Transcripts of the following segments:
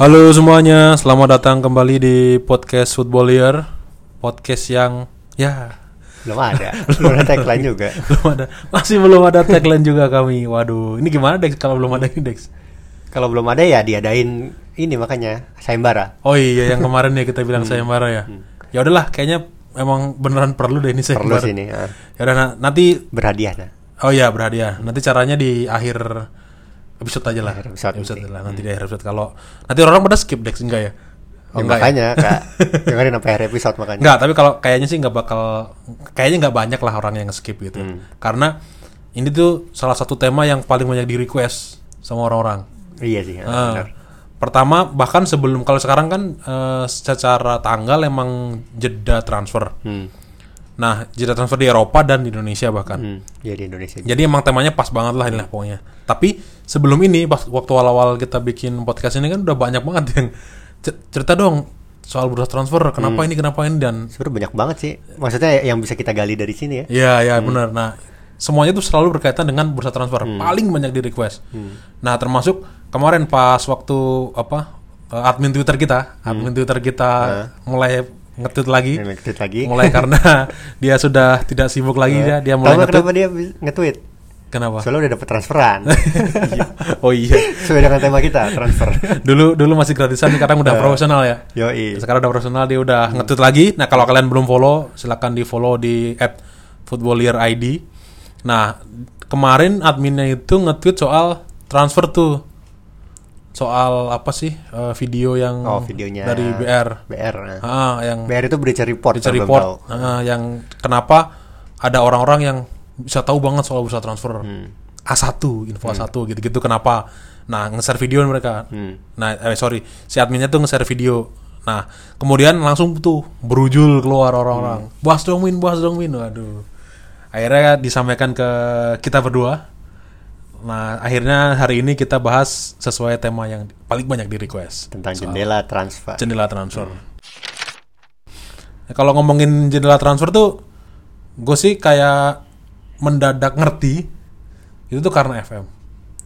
Halo semuanya, selamat datang kembali di podcast Footballier Podcast yang ya belum ada belum ada tagline juga belum ada masih belum ada tagline juga kami. Waduh, ini gimana Dex kalau belum ada ini Dex? kalau belum ada ya diadain ini makanya sayembara Oh iya yang kemarin ya kita bilang sayembara ya. Ya udahlah, kayaknya emang beneran perlu deh ini perlu sayembara. sih ini ah. Ya udah na- nanti berhadiah nah oh iya berhadiah. Nanti caranya di akhir episode aja lah. Akhir episode nanti. lah nanti di akhir episode. Kalau nanti orang pada skip Dex enggak ya? Oh, Ya, enggak ya? makanya kak dengerin sampai akhir episode makanya Enggak, tapi kalau kayaknya sih nggak bakal kayaknya nggak banyak lah orang yang skip gitu. Hmm. Karena ini tuh salah satu tema yang paling banyak di request sama orang-orang. iya sih ah, Ah, benar. pertama bahkan sebelum kalau sekarang kan eh, secara tanggal emang jeda transfer. hmm. Nah, jeda transfer di Eropa dan di Indonesia bahkan. Hmm. ya di Indonesia Jadi emang temanya pas banget lah inilah pokoknya. Tapi sebelum ini pas waktu awal-awal kita bikin podcast ini kan udah banyak banget yang "C- cerita dong soal bursa transfer, kenapa ini kenapa ini dan sebenarnya banyak banget sih maksudnya yang bisa kita gali dari sini ya Iya, ya benar. Nah, semuanya itu selalu berkaitan dengan bursa transfer. Paling banyak di request. Nah, termasuk kemarin pas waktu apa eh, admin Twitter kita, admin Twitter kita mulai nge-tweet lagi. Yang nge-tweet lagi Mulai karena dia sudah tidak sibuk lagi dia, dia mulai nge-tweet. kenapa dia nge-tweet Kenapa? soalnya udah dapet transferan oh iya. sesuai dengan tema kita transfer Dulu dulu masih gratisan, sekarang udah profesional ya. yoi Sekarang udah profesional dia udah nge-tweet lagi. Nah, kalau kalian belum follow, silakan di-follow di @footballierid. Nah, kemarin adminnya itu nge-tweet soal transfer tuh. Soal apa sih? eh, video yang oh videonya dari BR. BR nah. Ah, yang BR itu berita report belum Report ah, yang kenapa ada orang-orang yang bisa tahu banget soal bursa transfer. Hmm. A1, info A1 gitu-gitu kenapa? Nah, nge-share video mereka. Hmm. Nah, eh, sorry, si adminnya tuh nge-share video. Nah, kemudian langsung tuh berujul keluar orang-orang. Hmm. Bahas dong Win, bahas dong Win. Waduh. Akhirnya disampaikan ke kita berdua. Nah, akhirnya hari ini kita bahas sesuai tema yang paling banyak di request. tentang jendela transfer jendela transfer. Ya, kalau ngomongin jendela transfer tuh, gue sih kayak mendadak ngerti itu tuh karena FM.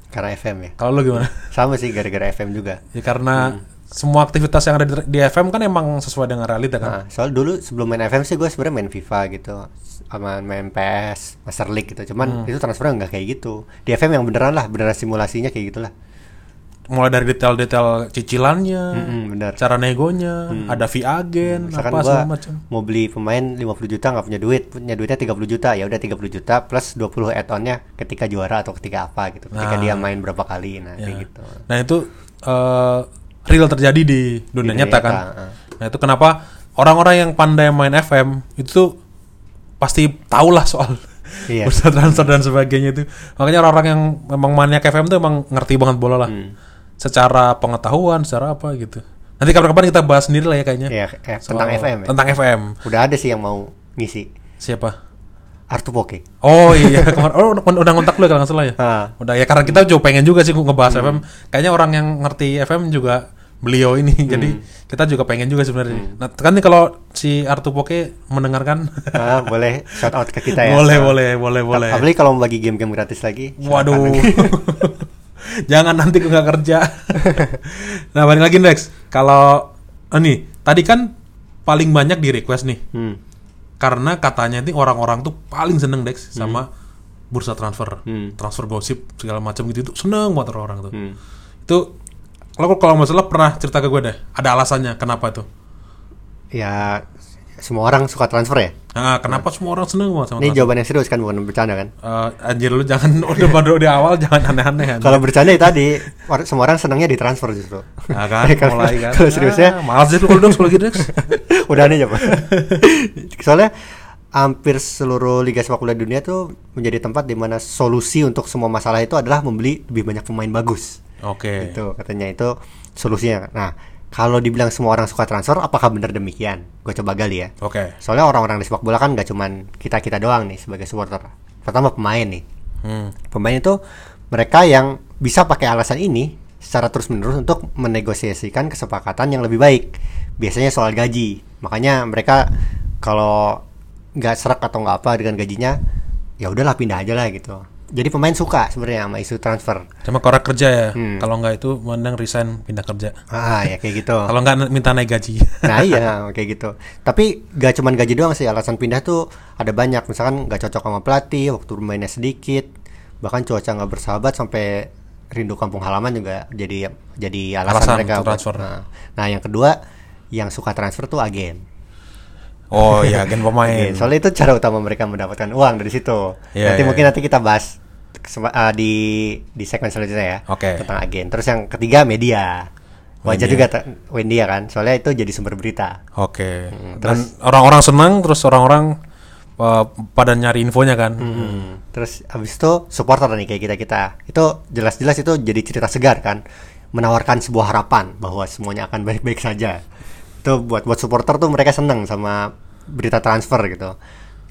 karena FM ya Kalau lo gimana? sama sih gara-gara FM juga Ya karena semua aktivitas yang ada di, di FM kan emang sesuai dengan realita kan. Nah, soal dulu sebelum main FM sih gue sebenarnya main FIFA gitu sama main PS, Master League gitu. Cuman itu transfernya nggak kayak gitu. Di FM yang beneran lah, beneran simulasinya kayak gitulah. Mulai dari detail-detail cicilannya, Mm-mm, bener. cara negonya, ada fee agen, Misalkan apa gua segala macam. mau beli pemain 50 juta nggak punya duit, punya duitnya 30 juta, ya udah 30 juta plus 20 add-onnya ketika juara atau ketika apa gitu. Ketika Nah. dia main berapa kali, nah Ya. kayak gitu. Nah itu eh, real terjadi di dunia Di dunia nyata kan. ah. Nah itu kenapa orang-orang yang pandai main FM itu pasti tahu lah soal Iya. bursa transfer dan sebagainya itu. Makanya orang-orang yang memang maniak FM tuh emang ngerti banget bola lah. Hmm. Secara pengetahuan, secara apa gitu. Nanti kapan-kapan kita bahas sendiri lah ya kayaknya. Iya, eh, Soal- tentang FM ya. Tentang FM. Udah ada sih yang mau ngisi. Siapa? Artu Poke. Oh iya, kemarin oh, udah ngontak lu ya kalau nggak salah ya. Ah. Udah ya karena kita juga pengen juga sih ngebahas Hmm. FM. Kayaknya orang yang ngerti FM juga beliau ini. Jadi kita juga pengen juga sebenarnya. Hmm. Nah, kan nih kalau si Artu Poke mendengarkan Ah, boleh shout out ke kita ya. boleh, Ah. boleh, boleh, boleh. Apalagi kalau mau bagi game-game gratis lagi. Waduh. Jangan nanti gue nggak kerja. nah, balik lagi Dex. Kalau oh nih, tadi kan paling banyak di request nih. Hmm. Karena katanya nih orang-orang tuh paling seneng Dex sama bursa transfer. Hmm. Transfer gosip segala macam gitu itu seneng banget orang tuh. Hmm. Itu kalau kalau masalah pernah cerita ke gue deh. Ada alasannya kenapa tuh? Ya semua orang suka transfer ya. Nah, kenapa semua orang seneng banget sama Ini transfer? jawaban yang serius kan bukan bercanda kan? Eh, anjir lu jangan udah baru di awal jangan aneh-aneh. Kalau bercanda ya tadi or- semua orang senangnya di transfer justru. Nah, kan, Kalau- mulai kan. Kalau seriusnya Ah, malas deh lu kalau dong kalau gitu udah nih coba. Soalnya hampir seluruh liga sepak bola dunia tuh menjadi tempat di mana solusi untuk semua masalah itu adalah membeli lebih banyak pemain bagus. Oke. Itu katanya itu solusinya. Nah, kalau dibilang semua orang suka transfer, apakah benar demikian? Gue coba gali ya. Oke. Soalnya orang-orang di sepak bola kan nggak cuman kita-kita doang nih sebagai supporter. Pertama pemain nih. Hmm. Pemain itu mereka yang bisa pakai alasan ini secara terus-menerus untuk menegosiasikan kesepakatan yang lebih baik. Biasanya soal gaji. Makanya mereka kalau nggak serak atau nggak apa dengan gajinya, ya udahlah pindah aja lah gitu. Jadi pemain suka sebenarnya sama isu transfer. Cuma korak kerja ya. Hmm. Kalau nggak itu mending resign pindah kerja. Ah ya kayak gitu. Kalau nggak minta naik gaji. Nah iya kayak gitu. Tapi gak cuman gaji doang sih alasan pindah tuh ada banyak. Misalkan gak cocok sama pelatih, waktu mainnya sedikit, bahkan cuaca nggak bersahabat sampai rindu kampung halaman juga jadi jadi alasan, Alasan mereka buat- transfer. Nah, nah yang kedua yang suka transfer tuh agen. Oh iya, agen pemain. Agen. Soalnya itu cara utama mereka mendapatkan uang dari situ. Iya, nanti iya, mungkin iya. nanti kita bahas ah, di di segmen selanjutnya ya Oke. tentang agen. Terus yang ketiga media. Wajar Media. juga media kan, soalnya itu jadi sumber berita. Oke. Hmm, Dan orang-orang senang terus orang-orang uh, pada nyari infonya kan. Hmm. Terus habis itu supporter nih kayak kita kita itu jelas-jelas itu jadi cerita segar kan, menawarkan sebuah harapan bahwa semuanya akan baik-baik saja. Itu buat buat supporter tuh mereka seneng sama berita transfer gitu.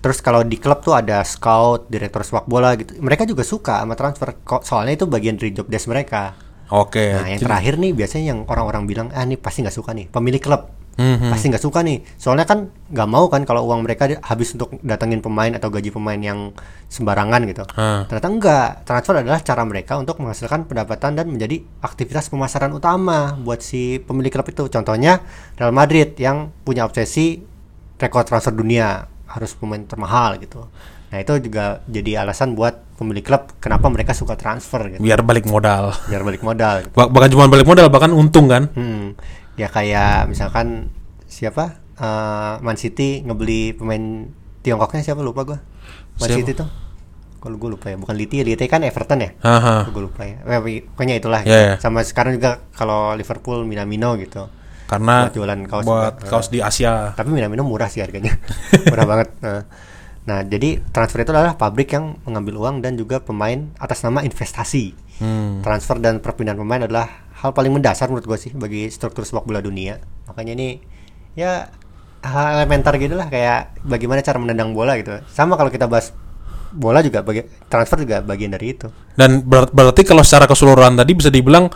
Terus kalau di klub tuh ada scout, direktur sepak bola gitu, mereka juga suka sama transfer. Kok soalnya itu bagian dari job desk mereka. Oke. Nah yang Jadi- terakhir nih biasanya yang orang-orang bilang ah ini pasti nggak suka nih pemilik klub Mhm. pasti nggak suka nih soalnya kan nggak mau kan kalau uang mereka habis untuk datengin pemain atau gaji pemain yang sembarangan gitu Ah. ternyata enggak transfer adalah cara mereka untuk menghasilkan pendapatan dan menjadi aktivitas pemasaran utama buat si pemilik klub itu contohnya Real Madrid yang punya obsesi rekor transfer dunia harus pemain termahal gitu nah itu juga jadi alasan buat pemilik klub kenapa mereka suka transfer gitu biar balik modal. biar balik modal gitu. Bah- bahkan cuma balik modal bahkan untung kan. Hmm, ya kayak misalkan siapa Eh, Man City ngebeli pemain Tiongkoknya siapa lupa gua. Man Siapa? City tuh. Kalau gue lupa ya, bukan Liti, Liti kan Everton ya. Gue lupa ya. Eh, pokoknya itulah. Ya, gitu. ya. Sama sekarang juga kalau Liverpool Minamino gitu. Karena Buat jualan kaos buat juga. kaos di Asia. Tapi Minamino murah sih harganya. murah banget. Nah, nah, jadi transfer itu adalah pabrik yang mengambil uang dan juga pemain atas nama investasi. Hmm. Transfer dan perpindahan pemain adalah hal paling mendasar menurut gue sih bagi struktur sepak bola dunia. Makanya ini ya hal elementar gitu lah kayak bagaimana cara menendang bola gitu. Sama kalau kita bahas bola juga bagi, transfer juga bagian dari itu. Dan ber- berarti kalau secara keseluruhan tadi bisa dibilang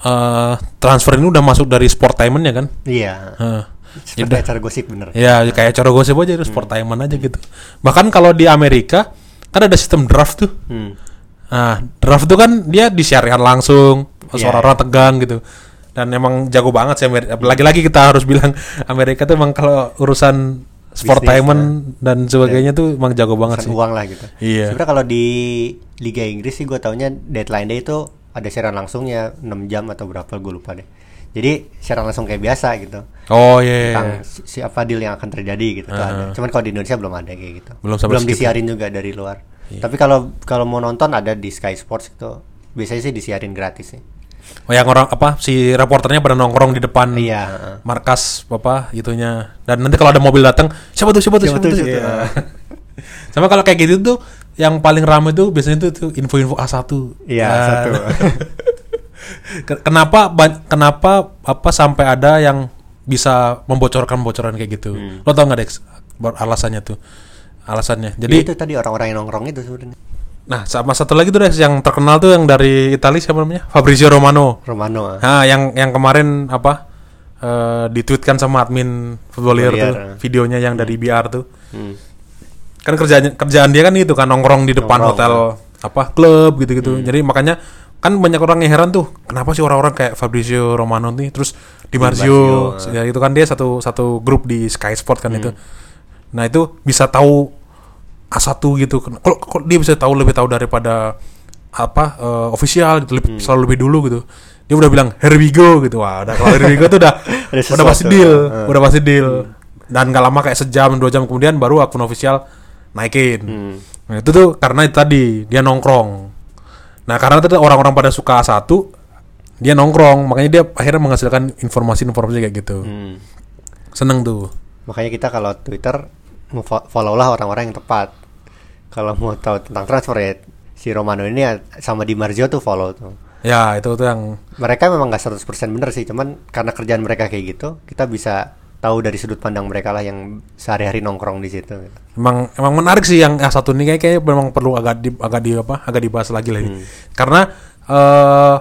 eh, transfer ini udah masuk dari sportainment ya kan? Iya. Ya Seperti udah. acara gosip bener. Ya kayak cara gosip aja itu sportainment aja gitu. Bahkan kalau di Amerika kan ada sistem draft tuh. Hmm. Nah, draft tuh kan dia disiarkan langsung, Iya, suara orang tegang gitu. Dan emang jago banget sih Amerika. Lagi-lagi kita harus bilang Amerika tuh emang kalau urusan sportainment dan sebagainya tuh emang jago banget sih. uang lah gitu. Iya. Sebenarnya kalau di Liga Inggris sih gue taunya deadline day itu ada siaran langsungnya 6 jam atau berapa gue lupa deh. Jadi siaran langsung kayak biasa gitu. Oh iya. iya. Tentang si- siapa deal yang akan terjadi gitu tuh ada. Cuman kalau di Indonesia belum ada kayak gitu. Belum sampai segitu. disiarin juga dari luar. Tapi kalau kalau mau nonton ada di Sky Sports gitu. Biasanya sih disiarin gratis sih. Oh yang orang apa si reporternya pada nongkrong di depan Iya, markas apa itunya dan nanti kalau ada mobil datang siapa tuh siapa tuh Siapa siapa, tuh, siapa tuh? Iya. sama kalau kayak gitu tuh yang paling ramai tuh biasanya tuh, tuh info-info A1 Iya, Ah. satu. Ke- kenapa kenapa apa sampai ada yang bisa membocorkan bocoran kayak gitu Hmm. lo tau nggak Dex alasannya tuh alasannya Jadi jadi itu tadi orang-orang yang nongkrong itu sebenarnya. nah sama satu lagi tuh yang terkenal tuh yang dari Italia siapa namanya Fabrizio Romano Romano. ah. Nah, yang yang kemarin apa eh ditweetkan sama admin Footballier Footballier, tuh eh. videonya yang dari BR tuh. Hmm. Kan kerjaan kerjaan dia kan itu kan nongkrong di depan Nongkrong, hotel apa klub gitu-gitu. Jadi makanya kan banyak orang yang heran tuh, kenapa sih orang-orang kayak Fabrizio Romano nih terus Di Marzio, Marzio, ya itu kan dia satu satu grup di Sky Sport kan itu. Nah, itu bisa tahu A1 gitu. Kok kok dia bisa tahu lebih tahu daripada apa eh, official gitu, lebih, selalu lebih dulu gitu. Dia udah bilang here we go gitu. Wah, udah kalau here we go tuh udah udah pasti deal, Heeh. udah pasti deal. Dan gak lama kayak sejam dua jam kemudian baru akun official naikin. Hmm. Nah, itu tuh karena itu tadi dia nongkrong. Nah, karena tadi orang-orang pada suka A1, dia nongkrong, makanya dia akhirnya menghasilkan informasi-informasi kayak gitu. Hmm. Seneng tuh. Makanya kita kalau Twitter follow lah orang-orang yang tepat. Kalau mau tahu tentang transfer ya si Romano ini ya sama Di Marzio tuh follow tuh. Ya, itu tuh yang Mereka memang nggak 100% bener sih, cuman karena kerjaan mereka kayak gitu, kita bisa tahu dari sudut pandang mereka lah yang sehari-hari nongkrong di situ. emang emang menarik sih yang A1 ini kayak kayak memang perlu agak di agak di apa? agak dibahas lagi lah ini. Karena eh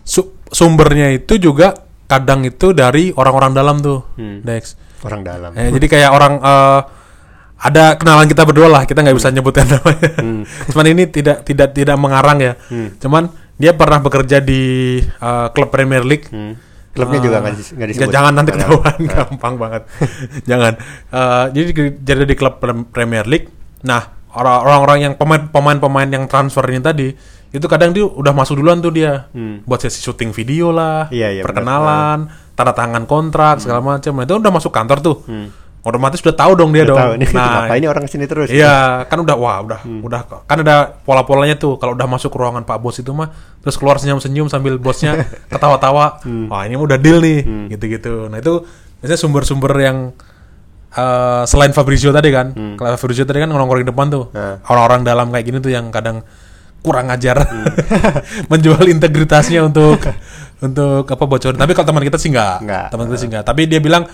su- sumbernya itu juga kadang itu dari orang-orang dalam tuh, Hmm. Dex. Orang dalam. Eh, jadi kayak orang eh ada kenalan kita berdua lah kita nggak bisa nyebutkan namanya. Hmm. cuman ini tidak tidak tidak mengarang ya. Cuman dia pernah bekerja di uh, klub Premier League. Hmm. Klubnya Ah, juga nggak dis- nggak nggak, disebut. jangan nanti ketahuan gampang banget. Jangan. Eh, jadi di- jadi di klub Prem- Premier League. Nah orang- orang-orang yang pemain pemain-pemain yang transfer ini tadi itu kadang dia udah masuk duluan tuh dia. Hmm. buat sesi syuting video lah Iya, iya, perkenalan tanda tangan kontrak segala macam. Nah, itu udah masuk kantor tuh. Hmm. Otomatis udah tahu dong dia Udah dong tahu nih nah kenapa ini orang ke sini terus. Iya, kan udah wah udah Hmm. udah kan ada pola-polanya tuh kalau udah masuk ke ruangan Pak Bos itu mah terus keluar senyum-senyum sambil bosnya ketawa-tawa. Hmm. Wah, ini udah deal nih gitu-gitu. Nah, itu biasanya sumber-sumber yang eh, selain Fabrizio tadi kan. Kalau Fabrizio tadi kan ngomong di depan tuh. Hmm. Nah. Orang-orang dalam kayak gini tuh yang kadang kurang ajar Hmm. menjual integritasnya untuk untuk apa bocorin. Tapi kalau teman kita sih enggak. Nggak. Teman kita sih enggak. Tapi dia bilang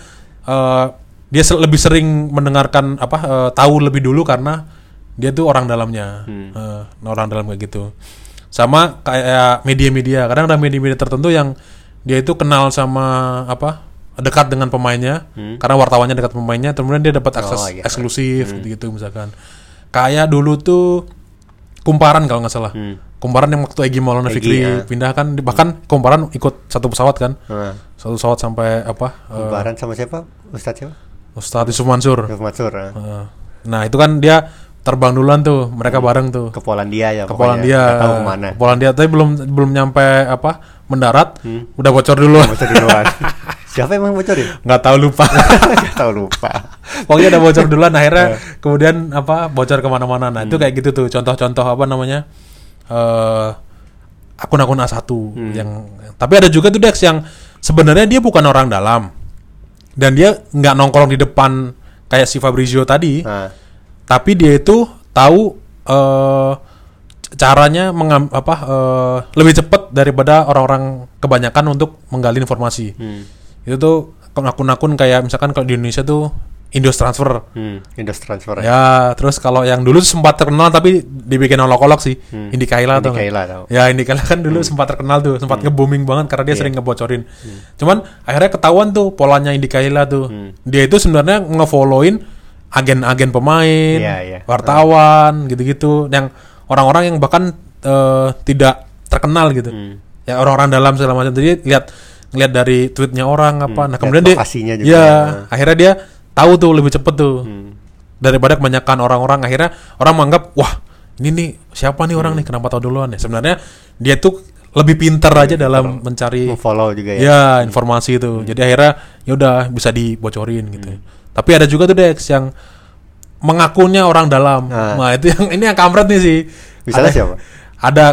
eh, dia se- lebih sering mendengarkan apa eh, tahu lebih dulu karena dia tuh orang dalamnya. Eh, orang dalam kayak gitu. Sama kayak media-media. Kadang ada media-media tertentu yang dia itu kenal sama apa? dekat dengan pemainnya karena wartawannya dekat pemainnya kemudian dia dapat akses Oh, iya. eksklusif gitu misalkan. Kayak dulu tuh kumparan kalau nggak salah. Hmm. Kumparan yang waktu Egi Maulana Egy, Fikri ya. pindah kan bahkan kumparan ikut satu pesawat kan. Nah, Satu pesawat sampai apa? eh, Lebaran sama siapa? Ustadz siapa? Ustadz Yusuf Mansur. Yusuf Mansur. nah. Eh, Nah, itu kan dia terbang duluan tuh, mereka bareng tuh. Ke Polandia ya Ke. Polandia. Tahu ke mana. Ke Polandia tapi belum belum nyampe apa? mendarat, Hmm. udah bocor dulu. Bocor duluan. siapa yang mau bocorin? Nggak tahu lupa. Nggak tahu lupa. Pokoknya udah bocor duluan akhirnya kemudian apa bocor ke mana-mana. Nah, itu kayak gitu tuh contoh-contoh apa namanya? eh akun-akun A1 yang tapi ada juga tuh Dex yang sebenarnya dia bukan orang dalam. Dan dia nggak nongkrong di depan kayak si Fabrizio tadi. Nah, tapi dia itu tahu eh caranya mengam, apa eh, lebih cepat daripada orang-orang kebanyakan untuk menggali informasi. hmm. Itu tuh akun-akun kayak misalkan kalau di Indonesia tuh Indos Transfer. Hmm. Indos transfer ya. Ya, terus kalau yang dulu sempat terkenal tapi dibikin olok-olok sih, Hmm. Indi Kaila Indi tuh. Kaila tahu. Ya, Indi Kaila kan dulu sempat terkenal tuh, sempat nge-booming banget karena dia Iya. sering ngebocorin. Cuman akhirnya ketahuan tuh polanya Indi Kaila tuh. Hmm. Dia itu sebenarnya ngefollowin agen-agen pemain, Iya, iya. wartawan, gitu-gitu yang orang-orang yang bahkan eh, tidak terkenal gitu. Hmm. Ya orang-orang dalam segala macam. Jadi lihat ngeliat dari tweetnya orang apa. Hmm, Nah, lihat kemudian dia juga. Iya, akhirnya dia tahu tuh lebih cepet tuh Hmm. daripada kebanyakan orang-orang akhirnya orang menganggap wah ini nih siapa nih Hmm. orang nih kenapa tahu duluan ya sebenarnya dia tuh lebih pinter aja dalam mencari Follow juga ya. ya informasi itu jadi akhirnya ya udah bisa dibocorin gitu tapi ada juga tuh Dex yang mengakunya orang dalam Nah. nah itu yang ini yang kampret nih sih Misalnya Ada- siapa? ada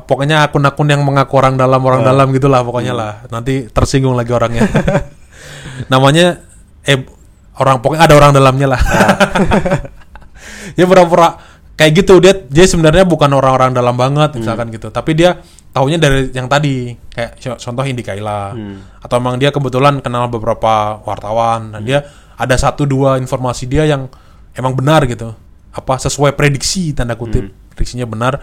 pokoknya akun-akun yang mengaku orang dalam orang Ah. dalam gitulah pokoknya Hmm. lah nanti tersinggung lagi orangnya namanya eh orang pokoknya ada orang dalamnya lah. Ah. dia pura-pura kayak gitu. Dia dia sebenarnya bukan orang-orang dalam Hmm. banget misalkan gitu. Tapi dia taunya dari yang tadi kayak co- contoh Indi Kaila. Hmm. atau emang dia kebetulan kenal beberapa wartawan. Dan dia ada satu dua informasi dia yang emang benar gitu. Apa sesuai prediksi tanda kutip. Hmm. prediksinya benar.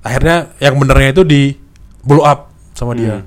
Akhirnya yang benernya itu di blow up sama dia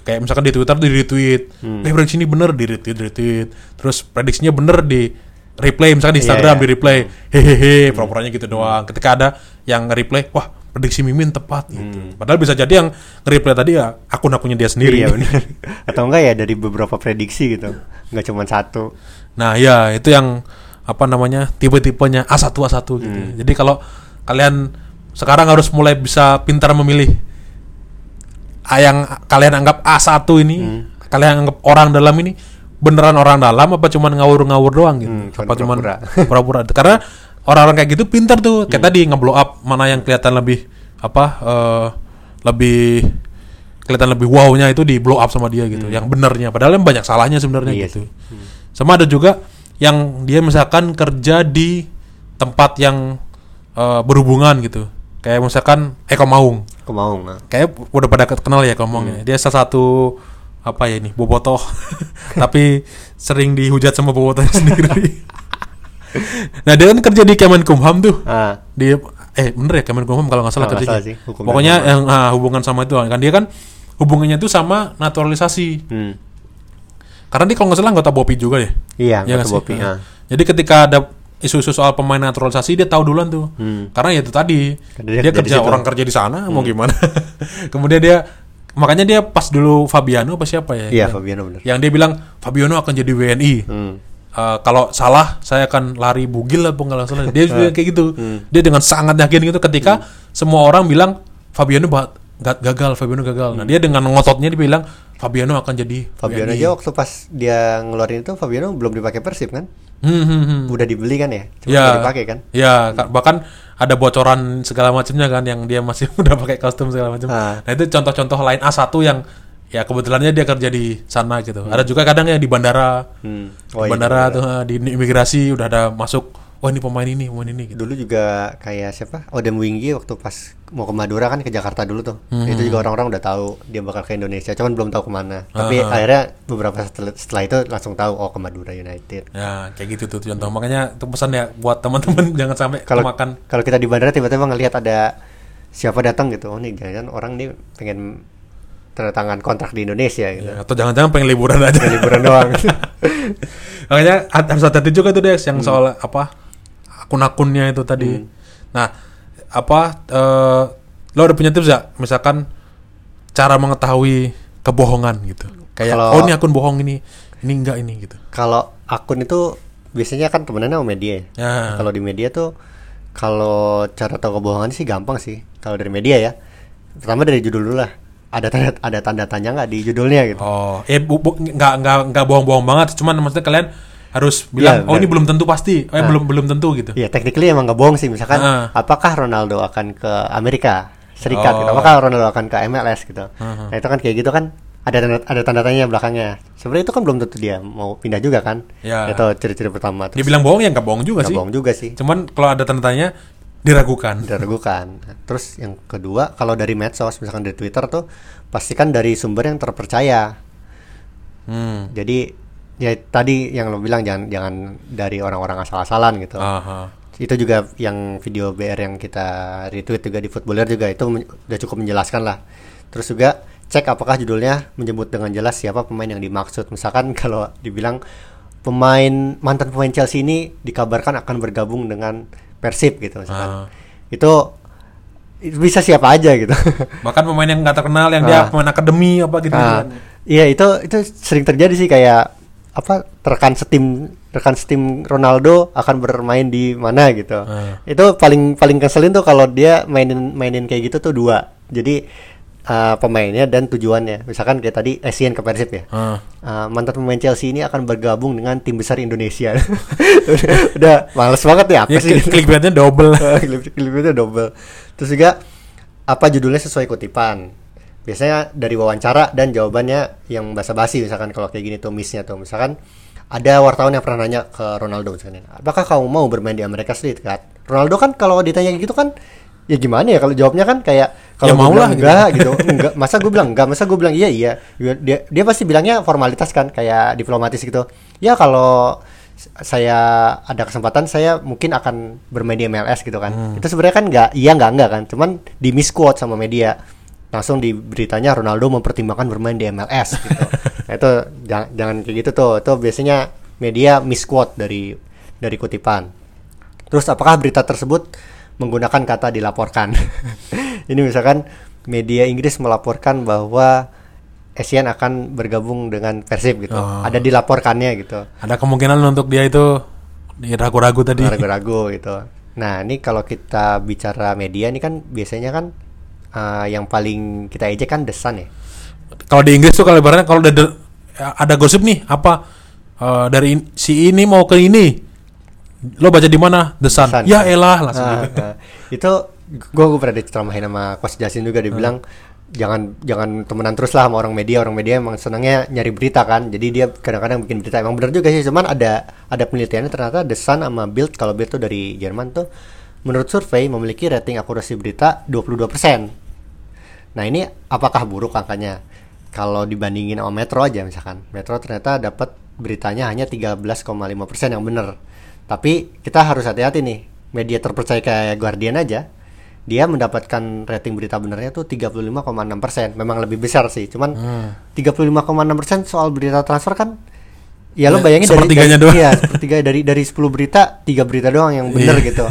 kayak misalkan di Twitter di retweet Hmm. eh prediksi ini bener di retweet retweet terus prediksinya bener di replay misalkan di Iya, Instagram iya. di replay hehehe pura-puranya gitu doang ketika ada yang nge-replay wah prediksi Mimin tepat gitu padahal bisa jadi yang nge-replay tadi ya akun-akunnya dia sendiri Iya benar. Atau enggak ya dari beberapa prediksi gitu. Enggak cuma satu. Nah, ya itu yang apa namanya tipe-tipenya A1 A1 gitu. Hmm. Jadi kalau kalian sekarang harus mulai bisa pintar memilih yang kalian anggap A1 ini, Hmm. kalian anggap orang dalam ini beneran orang dalam apa cuman ngawur-ngawur doang gitu. Hmm, cuman apa cuman pura-pura. Karena orang-orang kayak gitu pintar tuh. Kayak tadi nge-blow up mana yang kelihatan lebih apa eh, lebih kelihatan lebih wow-nya itu di blow up sama dia gitu. Yang benernya padahal yang banyak salahnya sebenarnya Iya gitu. Sama ada juga yang dia misalkan kerja di tempat yang eh, berhubungan gitu. Kayak misalkan Eko Maung. Aku mau nah. Kayak udah pada kenal ya Eko Maung ya. Dia salah satu apa ya ini bobotoh tapi sering dihujat sama bobotohnya sendiri. nah dia kan kerja di Kemenkumham tuh Ah, di eh bener ya Kemenkumham kalau nggak salah kerjanya. salah sih, Pokoknya yang ah, hubungan sama itu kan dia kan hubungannya itu sama naturalisasi. hmm. Karena dia kalau nggak salah anggota BOPI juga deh. Iya, Ya anggota? BOPI, Nah, ah. Jadi ketika ada isu-isu soal pemain naturalisasi dia tahu duluan tuh. Karena ya itu tadi Karena dia dia, kerja kerja orang kerja di sana mau gimana. Kemudian dia makanya dia pas dulu Fabiano apa siapa ya? Iya, Fabiano bener. yang dia bilang Fabiano akan jadi WNI. Hmm. Eh, kalau salah saya akan lari bugil lah kalau salah. Dia juga kayak gitu. Hmm. Dia dengan sangat yakin gitu ketika semua orang bilang Fabiano gagal, Fabiano gagal. Nah, dia dengan ngototnya dia bilang Fabiano akan jadi Hmm. Fabiano WNI. aja waktu pas dia ngeluarin itu Fabiano belum dipakai Persib kan? Hmm, hmm, hmm. Udah dibeli kan ya? Cuma Ya. dipakai kan? Ya, ka- bahkan ada bocoran segala macamnya kan yang dia masih udah pakai kostum segala macam. Ah. Nah, itu contoh-contoh lain A1 yang ya kebetulannya dia kerja di sana gitu. Ada juga kadang yang di bandara. Hmm. Di Oh, iya, bandara bener. tuh eh, di imigrasi udah ada masuk oh ini pemain ini, pemain ini gitu. Dulu juga kayak siapa? Odem Winggi waktu pas mau ke Madura kan ke Jakarta dulu tuh. Itu juga orang-orang udah tahu dia bakal ke Indonesia, cuman belum tahu ke mana. Tapi Ah. akhirnya beberapa setel- setelah, itu langsung tahu oh ke Madura United. Ya, kayak gitu tuh contoh. Makanya itu pesan ya buat teman-teman jangan sampai Kalau kemakan kalau kita di bandara tiba-tiba ngelihat ada siapa datang gitu, oh nih jangan orang nih pengen tanda tangan kontrak di Indonesia gitu. Ya, atau jangan-jangan pengen liburan aja. Liburan doang. Makanya harus hati-hati juga tuh Des Hmm. yang soal apa akun-akunnya itu tadi. Nah, apa eh, lo udah punya tips ya? Misalkan cara mengetahui kebohongan gitu. Kayak Kalau- oh ini akun bohong ini, ini enggak ini gitu. kalau akun itu biasanya kan temenannya sama media ya. Ya. Kalau di media tuh kalau cara tahu kebohongan sih gampang sih. Kalau dari media ya. Pertama dari judul dulu lah. Ada tanda ada tanda tanya nggak di judulnya gitu. Oh, eh bu, bu, nggak nggak nggak bohong-bohong banget. Cuman maksudnya kalian harus bilang, Iya, oh ini belum tentu pasti, eh belum belum tentu gitu. Iya, technically emang nggak bohong sih. Misalkan Ah. apakah Ronaldo akan ke Amerika Serikat gitu. Oh. Apakah Ronaldo akan ke MLS gitu. Nah, itu kan kayak gitu kan ada tanda ada tanda tanya belakangnya. Sebenarnya itu kan belum tentu dia mau pindah juga kan. Ya. Itu ciri-ciri pertama. Dia bilang bohong ya nggak bohong juga nggak sih. bohong juga sih. Cuman kalau ada tanda tanya diragukan. diragukan. Nah, Terus yang kedua, kalau dari medsos, misalkan dari Twitter tuh, pastikan dari sumber yang terpercaya. Hmm. Jadi ya tadi yang lo bilang jangan jangan dari orang-orang asal-asalan gitu. Aha. Itu juga yang video BR yang kita retweet juga di Footballer juga itu udah cukup menjelaskan lah. Terus juga cek apakah judulnya menyebut dengan jelas siapa pemain yang dimaksud. Misalkan kalau dibilang pemain mantan pemain Chelsea ini dikabarkan akan bergabung dengan Persib gitu misalkan. Ah. Itu bisa siapa aja gitu. Bahkan pemain yang nggak terkenal yang dia Ah. pemain akademi apa gitu. Nah, kan. iya itu itu sering terjadi sih kayak apa rekan setim rekan setim Ronaldo akan bermain di mana gitu. Ah. Itu paling paling keselin tuh kalau dia mainin mainin kayak gitu tuh dua. Jadi uh, pemainnya dan tujuannya. Misalkan kayak tadi Essien ke Persib ya. Ah. Uh, mantan pemain Chelsea ini akan bergabung dengan tim besar Indonesia. udah, udah males banget ya apa Ya, sih? klik- clickbaitnya double. Klipnya double. Terus juga apa judulnya sesuai kutipan. Biasanya dari wawancara dan jawabannya yang basa-basi misalkan kalau kayak gini tuh missnya tuh. Misalkan ada wartawan yang pernah nanya ke Ronaldo misalnya, apakah kamu mau bermain di Amerika Serikat? Ronaldo kan kalau ditanya gitu kan ya gimana ya kalau jawabnya kan kayak kalau Ya mau lah, gitu. enggak gitu. Enggak. Masa gue bilang enggak? Masa gue bilang iya? Iya. Dia dia pasti bilangnya formalitas kan kayak diplomatis gitu. Ya kalau saya ada kesempatan saya mungkin akan bermain di MLS gitu kan. Itu sebenarnya kan enggak iya enggak enggak kan. Cuman di misquote sama media langsung di beritanya Ronaldo mempertimbangkan bermain di MLS gitu nah, itu jangan, jangan kayak gitu tuh itu biasanya media misquote dari dari kutipan Terus apakah berita tersebut menggunakan kata dilaporkan? Ini misalkan media Inggris melaporkan bahwa Essien akan bergabung dengan Persib gitu. Oh. Ada dilaporkannya gitu. Ada kemungkinan untuk dia itu ragu-ragu tadi. Ragu-ragu gitu. Nah, ini kalau kita bicara media ini kan biasanya kan eh, yang paling kita ejek kan The Sun ya. Kalau di Inggris tuh kalau ibaratnya kalau ada ada gosip nih apa eh, dari in- si ini mau ke ini, lo baca di mana The Sun. Sun. Ya elah langsung gitu. nah, itu gue gue pernah diceramahin sama Coach Jasin juga dia bilang jangan jangan temenan terus lah sama orang media orang media emang senangnya nyari berita kan jadi dia kadang-kadang bikin berita emang benar juga sih cuman ada ada penelitiannya ternyata The Sun sama Bild kalau Bild tuh dari Jerman tuh menurut survei memiliki rating akurasi berita 22% nah ini apakah buruk angkanya kalau dibandingin sama Metro aja misalkan Metro ternyata dapat beritanya hanya 13,5% yang benar tapi kita harus hati-hati nih media terpercaya kayak Guardian aja dia mendapatkan rating berita benarnya tuh 35,6%. Memang lebih besar sih, cuman 35,6% soal berita transfer kan Ya lo Ya, bayangin dari, dari doang. Iya, sepertiga dari dari 10 berita, tiga berita doang yang bener Iya. gitu.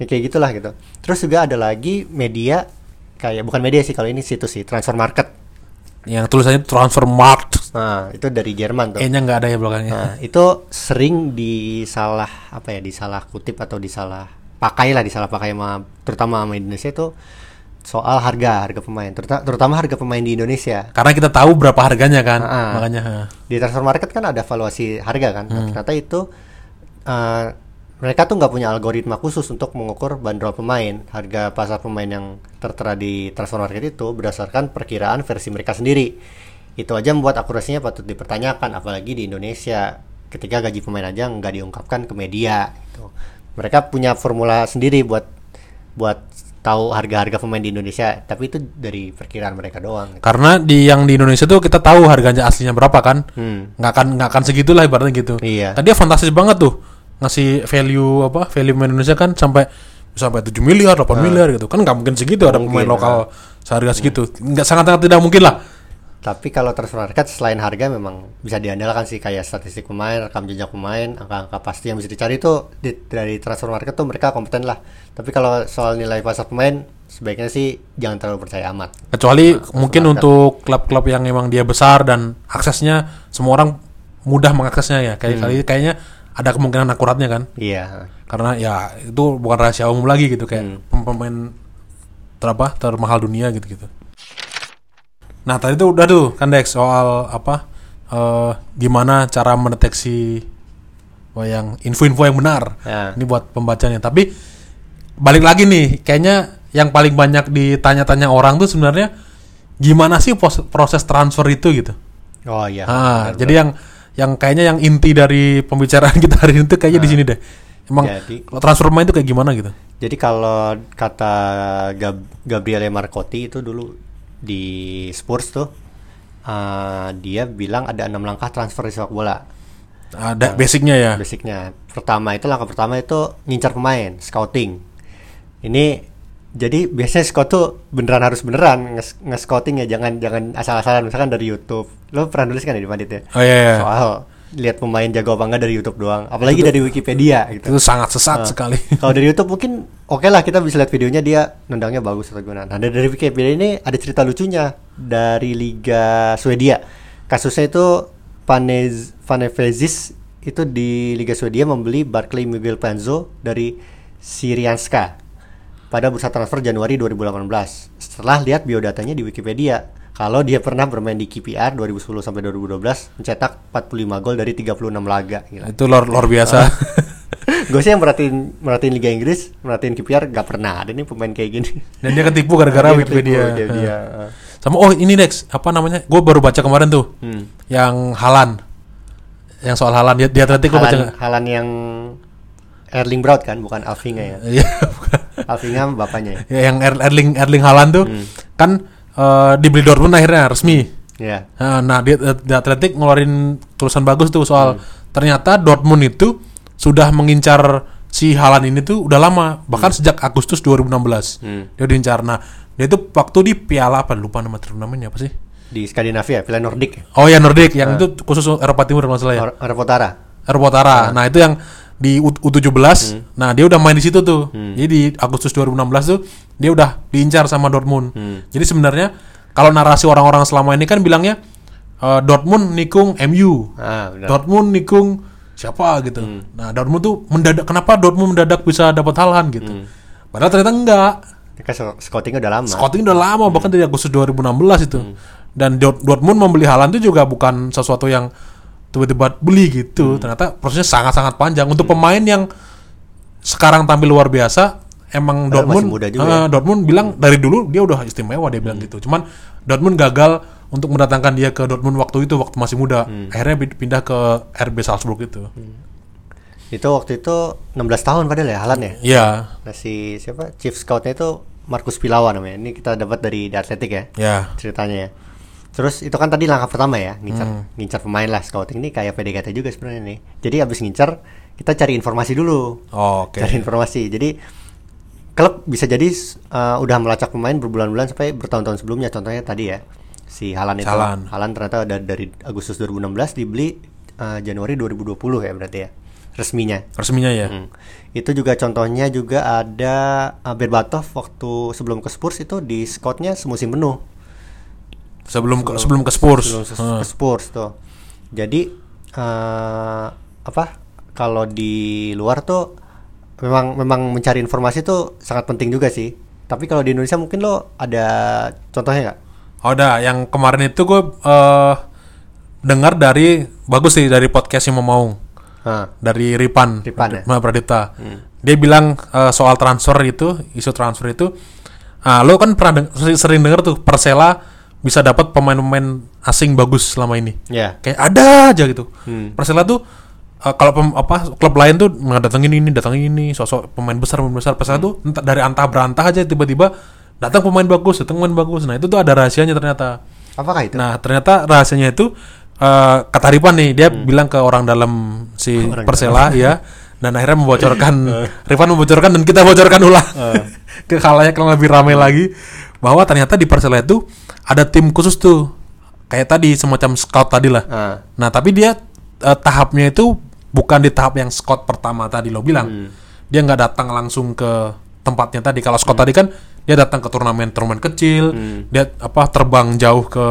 Ya kayak gitulah gitu. Terus juga ada lagi media kayak bukan media sih kalau ini situs sih, Transfer Market. Yang tulisannya transfer market. Nah, itu dari Jerman tuh. E-nya nggak ada ya belakangnya. Nah, itu sering disalah apa ya, disalah kutip atau disalah pakai lah, disalah pakai sama terutama sama Indonesia itu soal harga, harga pemain, terutama, harga pemain di Indonesia. Karena kita tahu berapa harganya kan. Ah, ah. Makanya. di transfer market kan ada valuasi harga kan Nah, ternyata itu uh, mereka tuh nggak punya algoritma khusus untuk mengukur bandrol pemain harga pasar pemain yang tertera di transfer market itu berdasarkan perkiraan versi mereka sendiri itu aja membuat akurasinya patut dipertanyakan apalagi di Indonesia ketika gaji pemain aja nggak diungkapkan ke media gitu. mereka punya formula sendiri buat buat tahu harga-harga pemain di Indonesia tapi itu dari perkiraan mereka doang gitu. Karena di yang di Indonesia tuh kita tahu harganya aslinya berapa kan. hmm. Nggak akan nggak akan segitulah ibaratnya gitu. Iya. Tadi fantastis banget tuh ngasih value apa value pemain Indonesia kan sampai sampai 7 miliar, 8 miliar gitu. Kan nggak mungkin segitu ada Mungkin, pemain lokal seharga segitu. Nggak sangat-sangat tidak mungkin lah. Tapi kalau transfer market selain harga memang bisa diandalkan sih kayak statistik pemain, rekam jejak pemain, angka-angka pasti yang bisa dicari itu di- dari transfer market tuh mereka kompeten lah. Tapi kalau soal nilai pasar pemain sebaiknya sih jangan terlalu percaya amat. Kecuali mungkin market. untuk klub-klub yang memang dia besar dan aksesnya semua orang mudah mengaksesnya ya. Kayak kali kayaknya ada kemungkinan akuratnya kan. Iya. Karena ya itu bukan rahasia umum lagi gitu kayak pem- pemain terapa termahal dunia gitu-gitu. Nah, tadi tuh udah tuh kan Dex soal apa eh gimana cara mendeteksi wah, yang info-info yang benar. Ya. Ini buat pembacanya. Tapi balik lagi nih, kayaknya yang paling banyak ditanya-tanya orang tuh sebenarnya gimana sih proses transfer itu gitu. Oh iya. Ah, Benar, jadi yang yang kayaknya yang inti dari pembicaraan kita hari ini tuh kayaknya di sini deh. Emang Jadi- transfer pemain itu kayak gimana gitu? Jadi kalau kata Gab- Gabriele Marcotti itu dulu di Spurs tuh eh, dia bilang ada enam langkah transfer di sepak bola. Ada basicnya ya. basicnya pertama itu langkah pertama itu ngincar pemain scouting ini jadi biasanya scout tuh beneran harus beneran nge- nge-scouting ya jangan jangan asal-asalan misalkan dari YouTube lo pernah nulis kan ya di Pandit ya Oh iya, iya. soal lihat pemain jago apa enggak dari YouTube doang apalagi dari Wikipedia gitu Itu sangat sesat sekali. kalau dari YouTube mungkin oke lah kita bisa lihat videonya dia nendangnya bagus atau gimana. Nah dari, Wikipedia ini ada cerita lucunya dari Liga Swedia. Kasusnya itu Panez Vanevezis itu di Liga Swedia membeli Barclay Miguel Panzo dari Syrianska pada bursa transfer Januari 2018. Setelah lihat biodatanya di Wikipedia, kalau dia pernah bermain di KPR 2010 sampai 2012 mencetak 45 gol dari 36 laga. Gila. itu luar luar biasa. gue sih yang merhatiin merhatiin Liga Inggris, merhatiin KPR gak pernah ada nih pemain kayak gini. Dan dia ketipu gara-gara Dia ketipu, Wikipedia. dia- dia, Heeh. Sama oh ini Dex, apa namanya? Gue baru baca kemarin tuh. Hmm. Yang Halan. Yang soal Halan dia, dia Atletik lo baca? Halan yang Erling Braut kan, bukan Alvinga ya. Iya. Alvinga bapaknya ya. Ya, yang Er- Erling Erling Haaland tuh Hmm. kan eh, dibeli Dortmund akhirnya resmi. Ya. Nah, nah di, di Atletik ngeluarin tulisan bagus tuh soal Hmm. ternyata Dortmund itu sudah mengincar si Haaland ini tuh udah lama, bahkan sejak Agustus 2016. Hmm. Dia diincar. Nah, dia itu waktu di Piala apa lupa nama turnamennya apa sih? Di Skandinavia, Piala Nordik. Oh ya Nordic yang itu khusus Eropa Timur ya. Or- Eropa Utara. Eropa Utara. Nah, itu yang di U- U17. Nah, dia udah main di situ tuh. Jadi di Agustus 2016 tuh dia udah diincar sama Dortmund. Jadi sebenarnya kalau narasi orang-orang selama ini kan bilangnya eh, Dortmund nikung MU. Ah, benar. Dortmund nikung siapa gitu. Nah, Dortmund tuh mendadak kenapa Dortmund mendadak bisa dapat Haaland gitu. Padahal ternyata enggak. Mereka so- scoutingnya udah lama. Scouting udah lama bahkan dari Agustus 2016 itu. Dan Dort- Dortmund membeli Haaland itu juga bukan sesuatu yang tiba-tiba beli gitu. Ternyata prosesnya sangat-sangat panjang untuk pemain yang sekarang tampil luar biasa. Emang Padahal Dortmund muda juga eh, ya. Dortmund bilang dari dulu dia udah istimewa dia bilang gitu. Cuman Dortmund gagal untuk mendatangkan dia ke Dortmund waktu itu waktu masih muda. Akhirnya pi- pindah ke RB Salzburg itu. Itu waktu itu 16 tahun padahal ya Halan ya. Iya, Nah si siapa? Chief scoutnya itu Markus Pilawa namanya. Ini kita dapat dari The Athletic ya. ya. ceritanya ya. Terus itu kan tadi langkah pertama ya, ngincar Hmm. ngincar pemain lah scouting ini kayak PDKT juga sebenarnya nih. Jadi abis ngincar kita cari informasi dulu. Oh, Oke. Cari informasi. Jadi klub bisa jadi uh, udah melacak pemain berbulan-bulan sampai bertahun-tahun sebelumnya. Contohnya tadi ya si Halan itu. Haaland. Halan ternyata ada dari Agustus 2016 dibeli eh, Januari 2020 ya berarti ya resminya. Resminya ya. Hmm. Itu juga contohnya juga ada uh, Berbatov waktu sebelum ke Spurs itu di scoutnya semusim penuh Sebelum ke, sebelum ke Spurs. sebelum ses- Heeh. ke Spurs tuh. Jadi eh, apa kalau di luar tuh memang memang mencari informasi tuh sangat penting juga sih. Tapi kalau di Indonesia mungkin lo ada contohnya nggak? Oh, udah yang kemarin itu gue eh dengar dari bagus sih dari podcast yang mau Nah, dari Ripan, Ripan ya? Ma Pradipta. Dia bilang eh, soal transfer itu, isu transfer itu, ah lo kan pernah deng- sering- sering dengar tuh Persela bisa dapat pemain-pemain asing bagus selama ini. ya. Kayak ada aja gitu. Hmm. Persela tuh eh, kalau pem- apa klub lain tuh datengin ini, datengin ini, sosok pemain besar, pemain besar. Persela tuh entah, dari antah berantah aja tiba-tiba datang pemain bagus, datang pemain bagus. Nah itu tuh ada rahasianya ternyata. Apakah itu? Nah, ternyata rahasianya itu eh, kata Ripan nih, dia bilang ke orang dalam si Hmm. Orang Persela ya. Dan akhirnya membocorkan Ripan membocorkan dan kita bocorkan ulang ke khalayak yang lebih ramai lagi bahwa ternyata di Persela itu ada tim khusus tuh. Kayak tadi semacam scout tadi lah. Ah. Nah, tapi dia eh, tahapnya itu bukan di tahap yang scout pertama tadi lo bilang. Hmm. Dia nggak datang langsung ke tempatnya tadi. Kalau scout tadi kan dia datang ke turnamen-turnamen kecil, Hmm. dia apa terbang jauh ke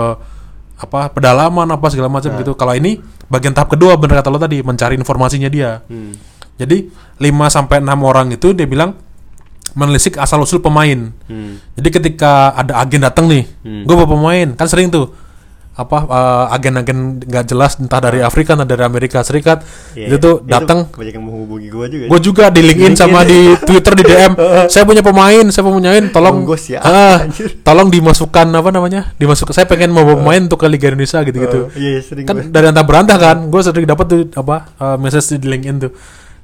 apa pedalaman apa segala macam Ah. gitu. Kalau ini bagian tahap kedua bener kata lo tadi mencari informasinya dia. Hmm. Jadi 5 sampai 6 orang itu dia bilang menelisik asal usul pemain. Hmm. Jadi ketika ada agen datang nih, gue bawa pemain, kan sering tuh apa eh, agen-agen nggak jelas entah dari Afrika entah dari Amerika Serikat Iya, itu tuh datang. banyak yang menghubungi gua juga. gue juga di LinkedIn sama di Twitter di DM saya punya pemain saya punya pemain tolong Bonggos ya, ah, anjir. tolong dimasukkan apa namanya dimasuk saya pengen mau bawa pemain untuk ke Liga Indonesia gitu gitu Oh, iya, sering kan gua. dari antah berantah kan gue sering dapat tuh apa eh, message di LinkedIn tuh.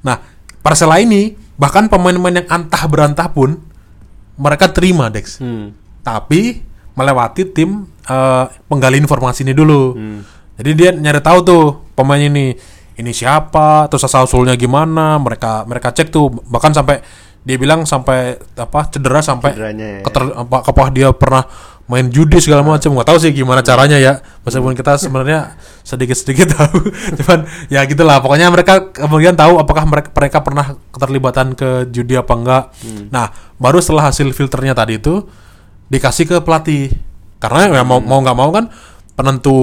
Nah Persela ini bahkan pemain-pemain yang antah berantah pun mereka terima Dex Hmm. tapi melewati tim eh, penggali informasi ini dulu. Hmm. Jadi dia nyari tahu tuh pemain ini ini siapa, terus asal usulnya gimana, mereka mereka cek tuh bahkan sampai dia bilang sampai apa cedera sampai Cederanya ya. keter, apa apakah dia pernah main judi segala macam nggak tahu sih gimana caranya ya. Meskipun kita sebenarnya sedikit sedikit tahu. Cuman ya gitulah. Pokoknya mereka kemudian tahu apakah mereka mereka pernah keterlibatan ke judi apa enggak nah baru setelah hasil filternya tadi itu dikasih ke pelatih. Karena ya mau mau nggak mau kan penentu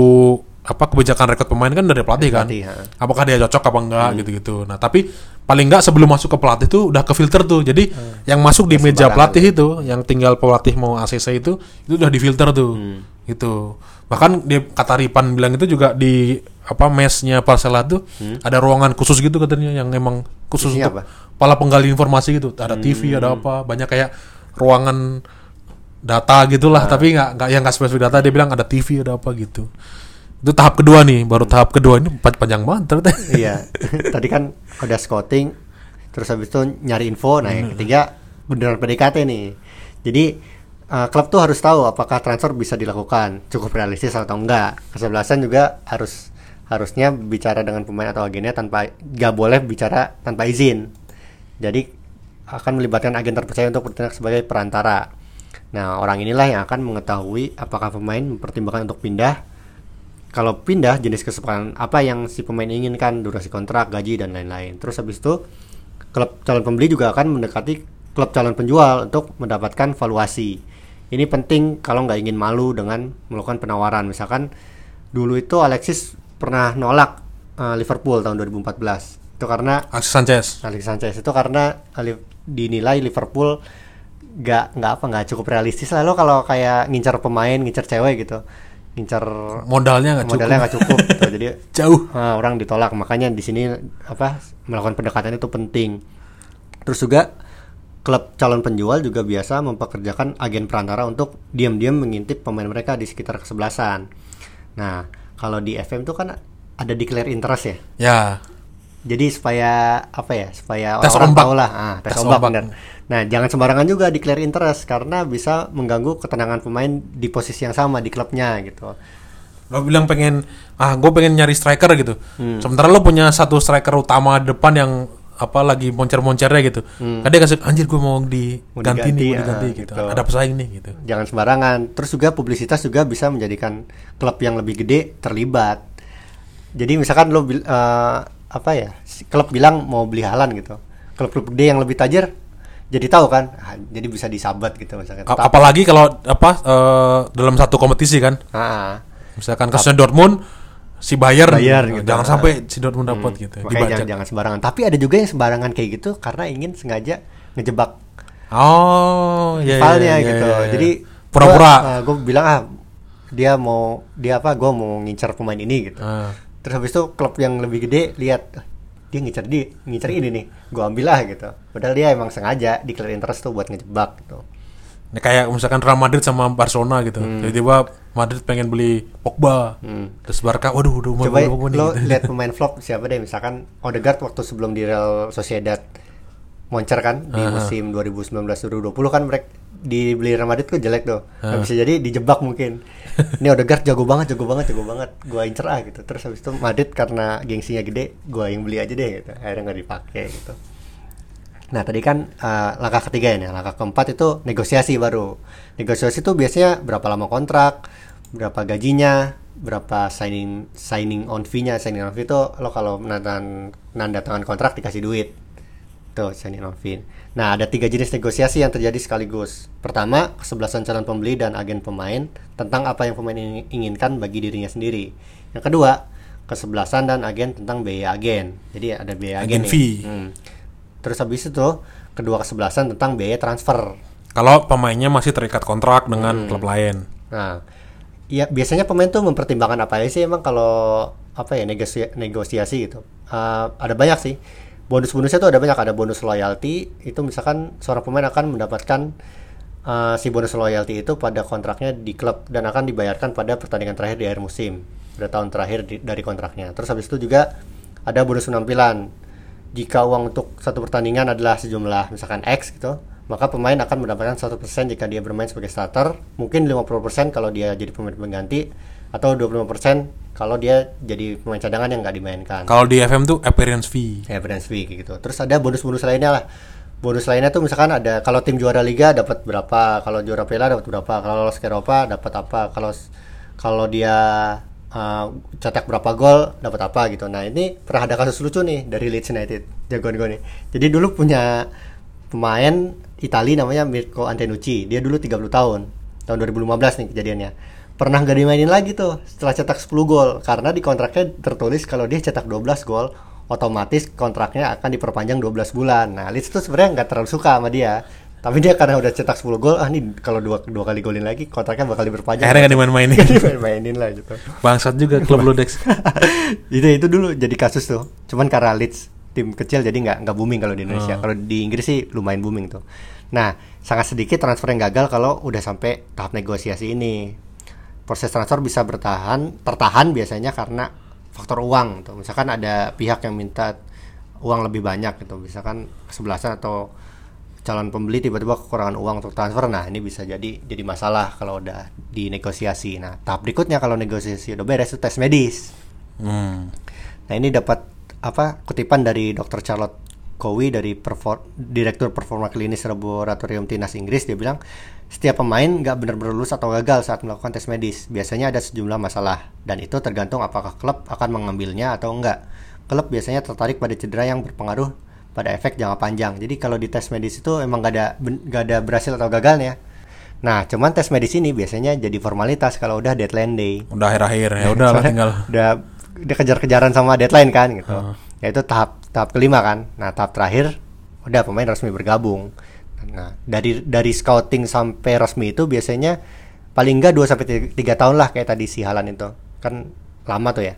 apa kebijakan rekrut pemain kan dari pelatih kan Pelatih, apakah dia cocok apa enggak gitu-gitu nah tapi paling enggak sebelum masuk ke pelatih tuh udah ke filter tuh jadi yang masuk di meja pelatih itu yang tinggal pelatih mau ACC itu itu udah difilter tuh Hmm. gitu bahkan dia kata Ripan bilang itu juga di apa mesnya Persela tuh ada ruangan khusus gitu katanya yang emang khusus Hmm. Isinya untuk apa? Hmm. pala penggali informasi gitu ada TV ada apa banyak kayak ruangan data gitulah Ah. tapi nggak nggak yang nggak spesifik data dia bilang ada TV ada apa gitu itu tahap kedua nih baru tahap kedua ini pan- panjang banget ternyata. Iya. Tadi kan udah scouting terus habis itu nyari info. Nah yang ketiga beneran PDKT nih. Jadi eh, klub tuh harus tahu apakah transfer bisa dilakukan cukup realistis atau enggak. Kesebelasan juga harus harusnya bicara dengan pemain atau agennya tanpa gak boleh bicara tanpa izin. Jadi akan melibatkan agen terpercaya untuk bertindak sebagai perantara. Nah orang inilah yang akan mengetahui apakah pemain mempertimbangkan untuk pindah kalau pindah jenis kesepakatan apa yang si pemain inginkan? Durasi kontrak gaji dan lain-lain. Terus habis itu klub calon pembeli juga akan mendekati klub calon penjual untuk mendapatkan valuasi. Ini penting kalau nggak ingin malu dengan melakukan penawaran. Misalkan dulu itu Alexis pernah nolak eh, Liverpool tahun 2014 itu karena Alexis Sanchez. Alexis Sanchez. Itu karena eh, dinilai Liverpool nggak nggak apa nggak cukup realistis. Lah lo kalau kayak ngincar pemain ngincar cewek gitu ngincar modalnya nggak cukup. modalnya nggak cukup gitu. jadi jauh. ah, orang ditolak. Makanya di sini apa melakukan pendekatan itu penting. Terus juga klub calon penjual juga biasa mempekerjakan agen perantara untuk diam-diam mengintip pemain mereka di sekitar kesebelasan. Nah kalau di FM tuh kan ada declare interest ya? Ya. Jadi supaya apa ya supaya Tes orang ombak. tahu lah. Ah, tes, Tes ombak, ombak. Nah jangan sembarangan juga declare interest karena bisa mengganggu ketenangan pemain di posisi yang sama di klubnya gitu. Lo bilang pengen ah gue pengen nyari striker gitu. Hmm. sementara lo punya satu striker utama depan yang apa lagi moncer-moncernya gitu. Kan dia kasih anjir gue mau diganti nih mau Hmm. diganti, ah, gitu. gitu. ada pesaing nih gitu. Jangan sembarangan. Terus juga publisitas juga bisa menjadikan klub yang lebih gede terlibat. Jadi misalkan lo eh, apa ya klub bilang mau beli Halan gitu. Klub-klub gede yang lebih tajir jadi tahu kan jadi bisa disabat gitu misalkan A- apalagi kalau apa eh, dalam satu kompetisi kan. Ah, misalkan kasusnya Dortmund si Bayern, Bayern gitu. jangan sampai si Dortmund dapat gitu makanya dibajak. jangan, jangan sembarangan. Tapi ada juga yang sembarangan kayak gitu karena ingin sengaja ngejebak oh iya, iya, rivalnya iya, gitu. iya, iya. jadi pura-pura. gue bilang ah dia mau dia apa gue mau ngincar pemain ini gitu. Ah. terus habis itu klub yang lebih gede lihat "Ah, dia ngincar dia ngincar ini nih gue ambil lah gitu. Padahal dia emang sengaja declare interest tuh buat ngejebak gitu. Ini kayak misalkan Real Madrid sama Barcelona gitu. Hmm. tiba-tiba Madrid pengen beli Pogba. Terus Barca waduh waduh mau coba Pogba nih lo gitu. lihat pemain flop siapa deh misalkan Odegaard waktu sebelum di Real Sociedad moncer kan di musim 2019-2020 kan mereka dibeli Real Madrid tuh jelek tuh. Nah, bisa jadi dijebak mungkin ini Odegaard jago banget jago banget jago banget gua incer ah gitu terus habis itu Madrid karena gengsinya gede gua yang beli aja deh gitu akhirnya nggak dipakai gitu Nah tadi kan eh, langkah ketiga ya, nih. langkah keempat itu negosiasi baru. Negosiasi itu biasanya berapa lama kontrak, berapa gajinya, berapa signing signing on fee-nya. Signing on fee itu lo kalau nanda tangan kontrak dikasih duit. Tuh signing on fee. Nah ada tiga jenis negosiasi yang terjadi sekaligus. Pertama kesebelasan calon pembeli dan agen pemain tentang apa yang pemain inginkan bagi dirinya sendiri. Yang kedua kesebelasan dan agen tentang biaya agen. Jadi ada biaya Agen agen, nih. fee. Hmm. Terus habis itu kedua kesebelasan tentang biaya transfer. kalau pemainnya masih terikat kontrak Hmm. dengan klub lain Nah, ya biasanya pemain tuh mempertimbangkan apa aja sih emang kalau apa ya negosi- negosiasi gitu. Eh, ada banyak sih. Bonus-bonusnya tuh ada banyak. Ada bonus loyalty. Itu misalkan seorang pemain akan mendapatkan eh, si bonus loyalty itu pada kontraknya di klub dan akan dibayarkan pada pertandingan terakhir di akhir musim. Pada tahun terakhir di- dari kontraknya. Terus habis itu juga ada bonus penampilan. Jika uang untuk satu pertandingan adalah sejumlah misalkan X gitu, maka pemain akan mendapatkan 1% jika dia bermain sebagai starter, mungkin 50% kalau dia jadi pemain pengganti atau 25% kalau dia jadi pemain cadangan yang nggak dimainkan. kalau di FM tuh appearance fee Brand fee gitu. Terus ada bonus-bonus lainnya lah. Bonus lainnya tuh misalkan ada kalau tim juara liga dapat berapa, kalau juara Piala dapat berapa, kalau lolos ke Eropa dapat apa, kalau kalau dia uh, cetak berapa gol dapat apa gitu. Nah, ini pernah ada kasus lucu nih dari Leeds United. Jagoan gue nih. Jadi dulu punya pemain Itali namanya Mirko Antenucci. Dia dulu 30 tahun. Tahun 2015 nih kejadiannya. Pernah nggak dimainin lagi tuh setelah cetak 10 gol karena di kontraknya tertulis kalau dia cetak 12 gol otomatis kontraknya akan diperpanjang 12 bulan. Nah, Leeds tuh sebenarnya nggak terlalu suka sama dia. Tapi dia karena udah cetak 10 gol, ah nih kalau dua, dua kali golin lagi kontraknya bakal diperpanjang. akhirnya nggak dimain-mainin dimain-mainin lah gitu. bangsat juga klub lu Dex itu itu dulu jadi kasus tuh. Cuman karena Leeds tim kecil jadi nggak nggak booming kalau di Indonesia. Oh. Kalau di Inggris sih lumayan booming tuh. Nah, sangat sedikit transfer yang gagal kalau udah sampai tahap negosiasi ini. Proses transfer bisa bertahan, tertahan biasanya karena faktor uang tuh. Misalkan ada pihak yang minta uang lebih banyak gitu, misalkan kesebelasan atau calon pembeli tiba-tiba kekurangan uang untuk transfer. Nah, ini bisa jadi jadi masalah kalau udah dinegosiasi. Nah, tahap berikutnya kalau negosiasi udah beres itu tes medis. hmm. Nah ini dapat apa kutipan dari Dr. Charlotte Cowie dari perfor- Direktur Performa Klinis Laboratorium Timnas Inggris dia bilang setiap pemain nggak benar-benar lulus atau gagal saat melakukan tes medis. Biasanya ada sejumlah masalah dan itu tergantung apakah klub akan mengambilnya atau enggak. Klub biasanya tertarik pada cedera yang berpengaruh pada efek jangka panjang. Jadi kalau di tes medis itu emang nggak ada nggak ada berhasil atau gagalnya. Nah, cuman tes medis ini biasanya jadi formalitas kalau udah deadline day udah akhir-akhir ya udah tinggal udah udah kejar-kejaran sama deadline kan gitu. Heeh. Yaitu tahap tahap kelima kan. Nah, tahap terakhir udah pemain resmi bergabung. Nah, dari dari scouting sampai resmi itu biasanya paling enggak 2 sampai 3 tahun lah kayak tadi si Halan itu. Kan lama tuh ya.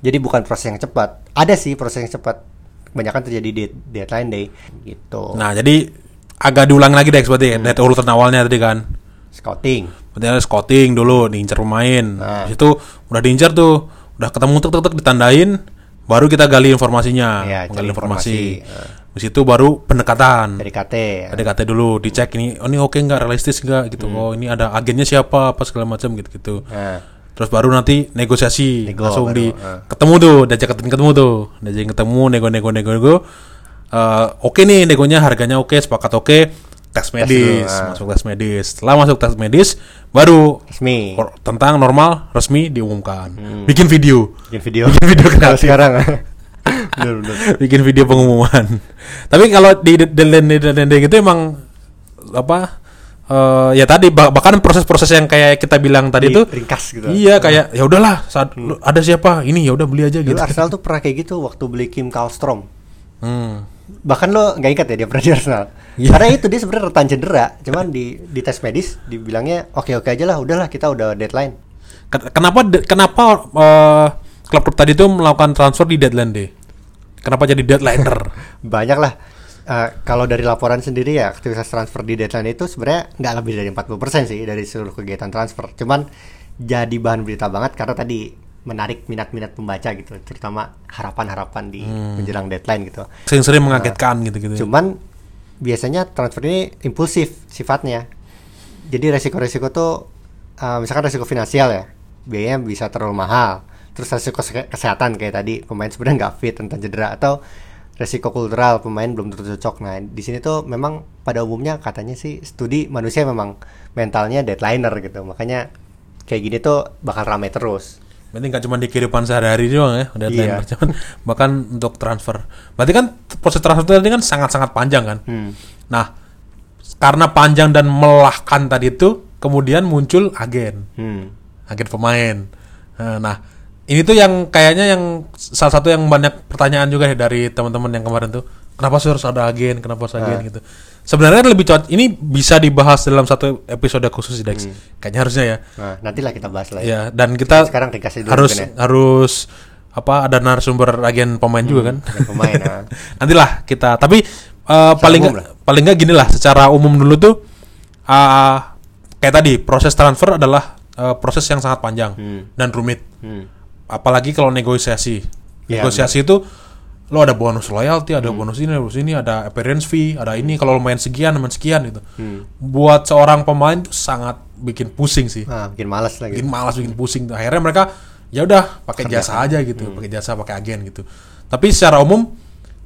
Jadi bukan proses yang cepat. Ada sih proses yang cepat. Kebanyakan terjadi di deadline day gitu. nah jadi agak diulang lagi Dex berarti ya Hmm. dari urutan awalnya tadi kan Scouting. berarti ada scouting dulu diincar pemain Nah. Itu udah diincar tuh udah ketemu tek tek tek ditandain baru kita gali informasinya menggali cari informasi, informasi. Nah. Habis itu baru pendekatan. Dari KT. ada kata dulu dicek ini oh ini oke nggak? Realistis nggak? Gitu. Hmm. oh ini ada agennya siapa? Apa segala macam gitu gitu. Nah, terus baru nanti negosiasi. Nego langsung baru, di ah. ketemu tuh diajakin ketemu tuh. Diajakin ketemu nego nego nego nego. Eh, oke nih negonya harganya oke sepakat oke tes dulu, medis, ah. masuk tes medis. Setelah masuk tes medis, baru Resmi. tentang normal resmi diumumkan. Bikin video, Bikin video. bikin video kreatif. sekarang. bener, bener. bikin video pengumuman. Tapi kalau di deadline gitu emang apa? eh, ya tadi bah- bahkan proses-proses yang kayak kita bilang tadi Di- itu ringkas gitu. Iya kayak ya udahlah saat lu- ada siapa ini ya udah beli aja Dulu gitu. Arsenal tuh pernah kayak gitu waktu beli Kim Kallstrom. Hmm. Bahkan lo nggak ingat ya dia pernah di Arsenal. Iya. Karena itu dia sebenarnya rentan cedera, cuman di di tes medis dibilangnya oke oke aja lah, udahlah kita udah deadline. Ken- Kenapa kenapa eh, klub-klub tadi itu melakukan transfer di deadline day? Kenapa jadi deadlineer? Banyak lah. Eh, kalau dari laporan sendiri ya aktivitas transfer di deadline itu sebenarnya nggak lebih dari 40% sih dari seluruh kegiatan transfer. Cuman jadi bahan berita banget karena tadi menarik minat-minat pembaca gitu, terutama harapan-harapan di menjelang deadline gitu. Sering-sering mengagetkan gitu-gitu. Cuman biasanya transfer ini impulsif sifatnya. Jadi resiko-resiko tuh uh, misalkan resiko finansial ya, biayanya bisa terlalu mahal. Terus resiko kese- kesehatan kayak tadi pemain sebenarnya nggak fit tentang cedera atau resiko kultural pemain belum tentu cocok. Nah di sini tuh memang pada umumnya katanya sih studi manusia memang mentalnya deadlineer gitu. Makanya kayak gini tuh bakal ramai terus. Berarti nggak cuma di kehidupan sehari-hari doang ya deadline, Iya. cuman bahkan untuk transfer. Berarti kan proses transfer tadi kan sangat-sangat panjang kan. Hmm. Nah, karena panjang dan melelahkan tadi itu, kemudian muncul agen, Hmm. agen pemain. Eh, Nah, ini tuh yang kayaknya yang salah satu yang banyak pertanyaan juga ya dari teman-teman yang kemarin tuh, kenapa sih harus ada agen, kenapa harus agen gitu. Sebenarnya lebih cocok, ini bisa dibahas dalam satu episode khusus Dex. Kayaknya harusnya ya. Nah nantilah kita bahas lah ya. Ya, dan kita Sekarang ringkasnya dulu harus ya. harus apa ada narasumber agen pemain juga kan. pemain, nah. Nantilah kita. Tapi eh, paling nggak paling nggak gini lah secara umum dulu tuh eh, kayak tadi proses transfer adalah eh, proses yang sangat panjang Hmm. dan rumit. Hmm. Apalagi kalau negosiasi. Ya, negosiasi itu lo ada bonus loyalty, Hmm. ada bonus ini, ada bonus ini, ada appearance fee, ada ini. Kalau lo main sekian, main sekian gitu. Hmm. Buat seorang pemain tuh sangat bikin pusing sih. Nah, bikin malas lagi. bikin malas bikin pusing. Akhirnya mereka ya udah pakai jasa aja gitu pakai jasa pakai agen gitu. Tapi secara umum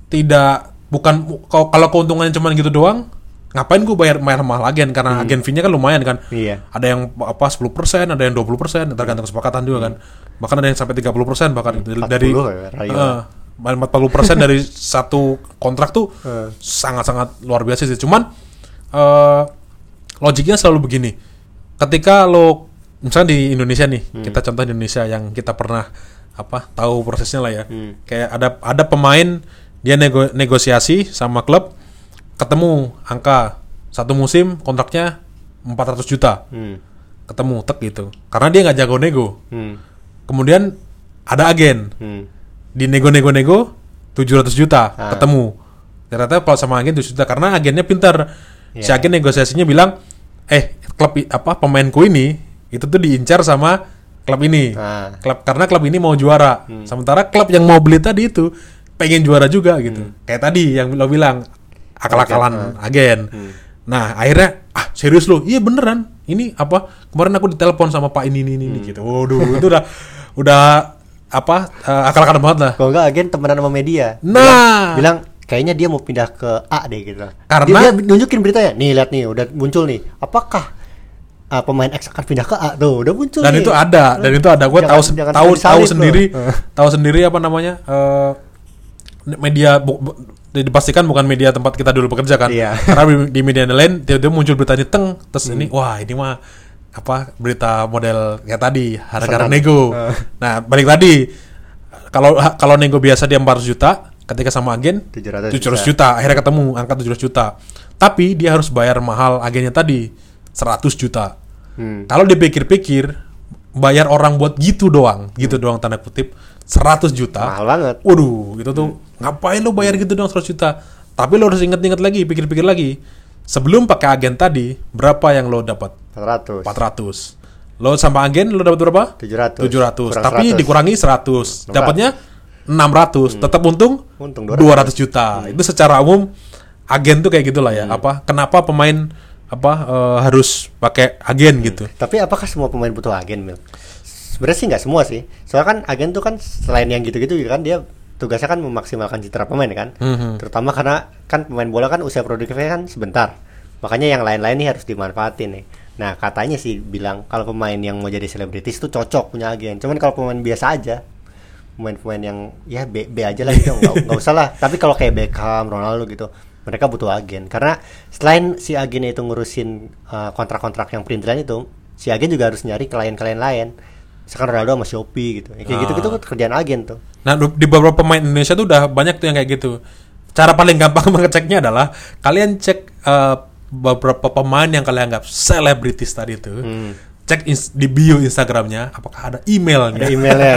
tidak bukan kalau keuntungannya cuma gitu doang ngapain gue bayar bayar mahal agen? Karena agen fee-nya kan lumayan kan. Iya. ada yang apa 10% ada yang 20% tergantung kesepakatan juga kan. Bahkan ada yang sampai 30% bahkan itu 40 dari ya. Eh, 40% dari satu kontrak tuh Eh. sangat-sangat luar biasa sih cuman eh logiknya selalu begini ketika lo misalnya di Indonesia nih kita contoh di Indonesia yang kita pernah apa tahu prosesnya lah ya Hmm. kayak ada ada pemain dia nego- negosiasi sama klub ketemu angka satu musim kontraknya 400 juta Hmm. ketemu tek gitu karena dia nggak jago nego Hmm. kemudian ada agen Hmm. Di nego-nego-nego 700 juta Ah. ketemu ternyata kalau sama agen 700 juta karena agennya pintar si Iya. agen negosiasinya bilang eh klub apa pemainku ini itu tuh diincar sama klub ini Ah. klub karena klub ini mau juara Hmm. sementara klub yang mau beli tadi itu pengen juara juga gitu kayak tadi yang lo bilang akal-akalan agen Hmm. nah akhirnya ah serius lo iya beneran ini apa kemarin aku ditelepon sama pak ini ini ini Hmm. gitu waduh itu udah udah apa eh, akal-akalan banget lah Kalau enggak agen temenan sama media. Nah. bilang, bilang kayaknya dia mau pindah ke A deh gitu. Karena- dia, dia nunjukin beritanya. Nih lihat nih udah muncul nih. Apakah ah, pemain X akan pindah ke A? Tuh, udah muncul dan nih. itu ada dan itu ada gue tahu tahu tahu sendiri tahu sendiri apa namanya eh, media bu- bu- dipastikan bukan media tempat kita dulu bekerja kan Iya. karena di, di media lain tiba-tiba muncul berita ini teng terus Hmm. ini wah ini mah apa berita model kayak tadi harga nego Eh. nah balik tadi kalau kalau nego biasa dia 400 juta ketika sama agen 700 700 juta akhirnya ketemu angka 700 juta tapi dia harus bayar mahal agennya tadi 100 juta Hmm. kalau dipikir-pikir bayar orang buat gitu doang, gitu doang tanda kutip 100 juta. Mahal banget. Waduh, itu tuh ngapain lo bayar gitu doang 100 juta? Tapi lo harus inget-inget lagi, pikir-pikir lagi. Sebelum pakai agen tadi, berapa yang lo dapat? 400. 400. Lo sama agen lo dapat berapa? 700. 700. Kurang Tapi 100. dikurangi 100. Dapatnya 600. Tetap untung Untung 200 juta. Itu secara umum agen tuh kayak gitulah ya. Apa kenapa pemain apa eh, harus pakai agen gitu? Tapi apakah semua pemain butuh agen, Mil? Sebenarnya sih nggak semua sih. Soalnya kan agen tuh kan selain yang gitu-gitu kan dia tugasnya kan memaksimalkan citra pemain kan. Mhm. Terutama karena kan pemain bola kan usia produktifnya kan sebentar. Makanya yang lain-lain nih harus dimanfaatin nih. Nah katanya sih bilang kalau pemain yang mau jadi selebritis itu cocok punya agen. Cuman kalau pemain biasa aja, pemain-pemain yang ya B, B aja lah gitu, nggak nggak usah lah. Tapi kalau kayak Beckham, Ronaldo gitu, mereka butuh agen. Karena selain si agennya itu ngurusin uh, kontrak-kontrak yang perintilan itu, si agen juga harus nyari klien-klien lain. Misalkan Ronaldo sama Shopee gitu. Ya, kayak gitu-gitu kan kerjaan agen tuh. Nah, di beberapa pemain Indonesia tuh udah banyak tuh yang kayak gitu. Cara paling gampang mengeceknya adalah kalian cek eh, beberapa pemain yang kalian anggap selebritis tadi itu. Cek ins- di bio Instagramnya apakah ada emailnya. Ada emailnya.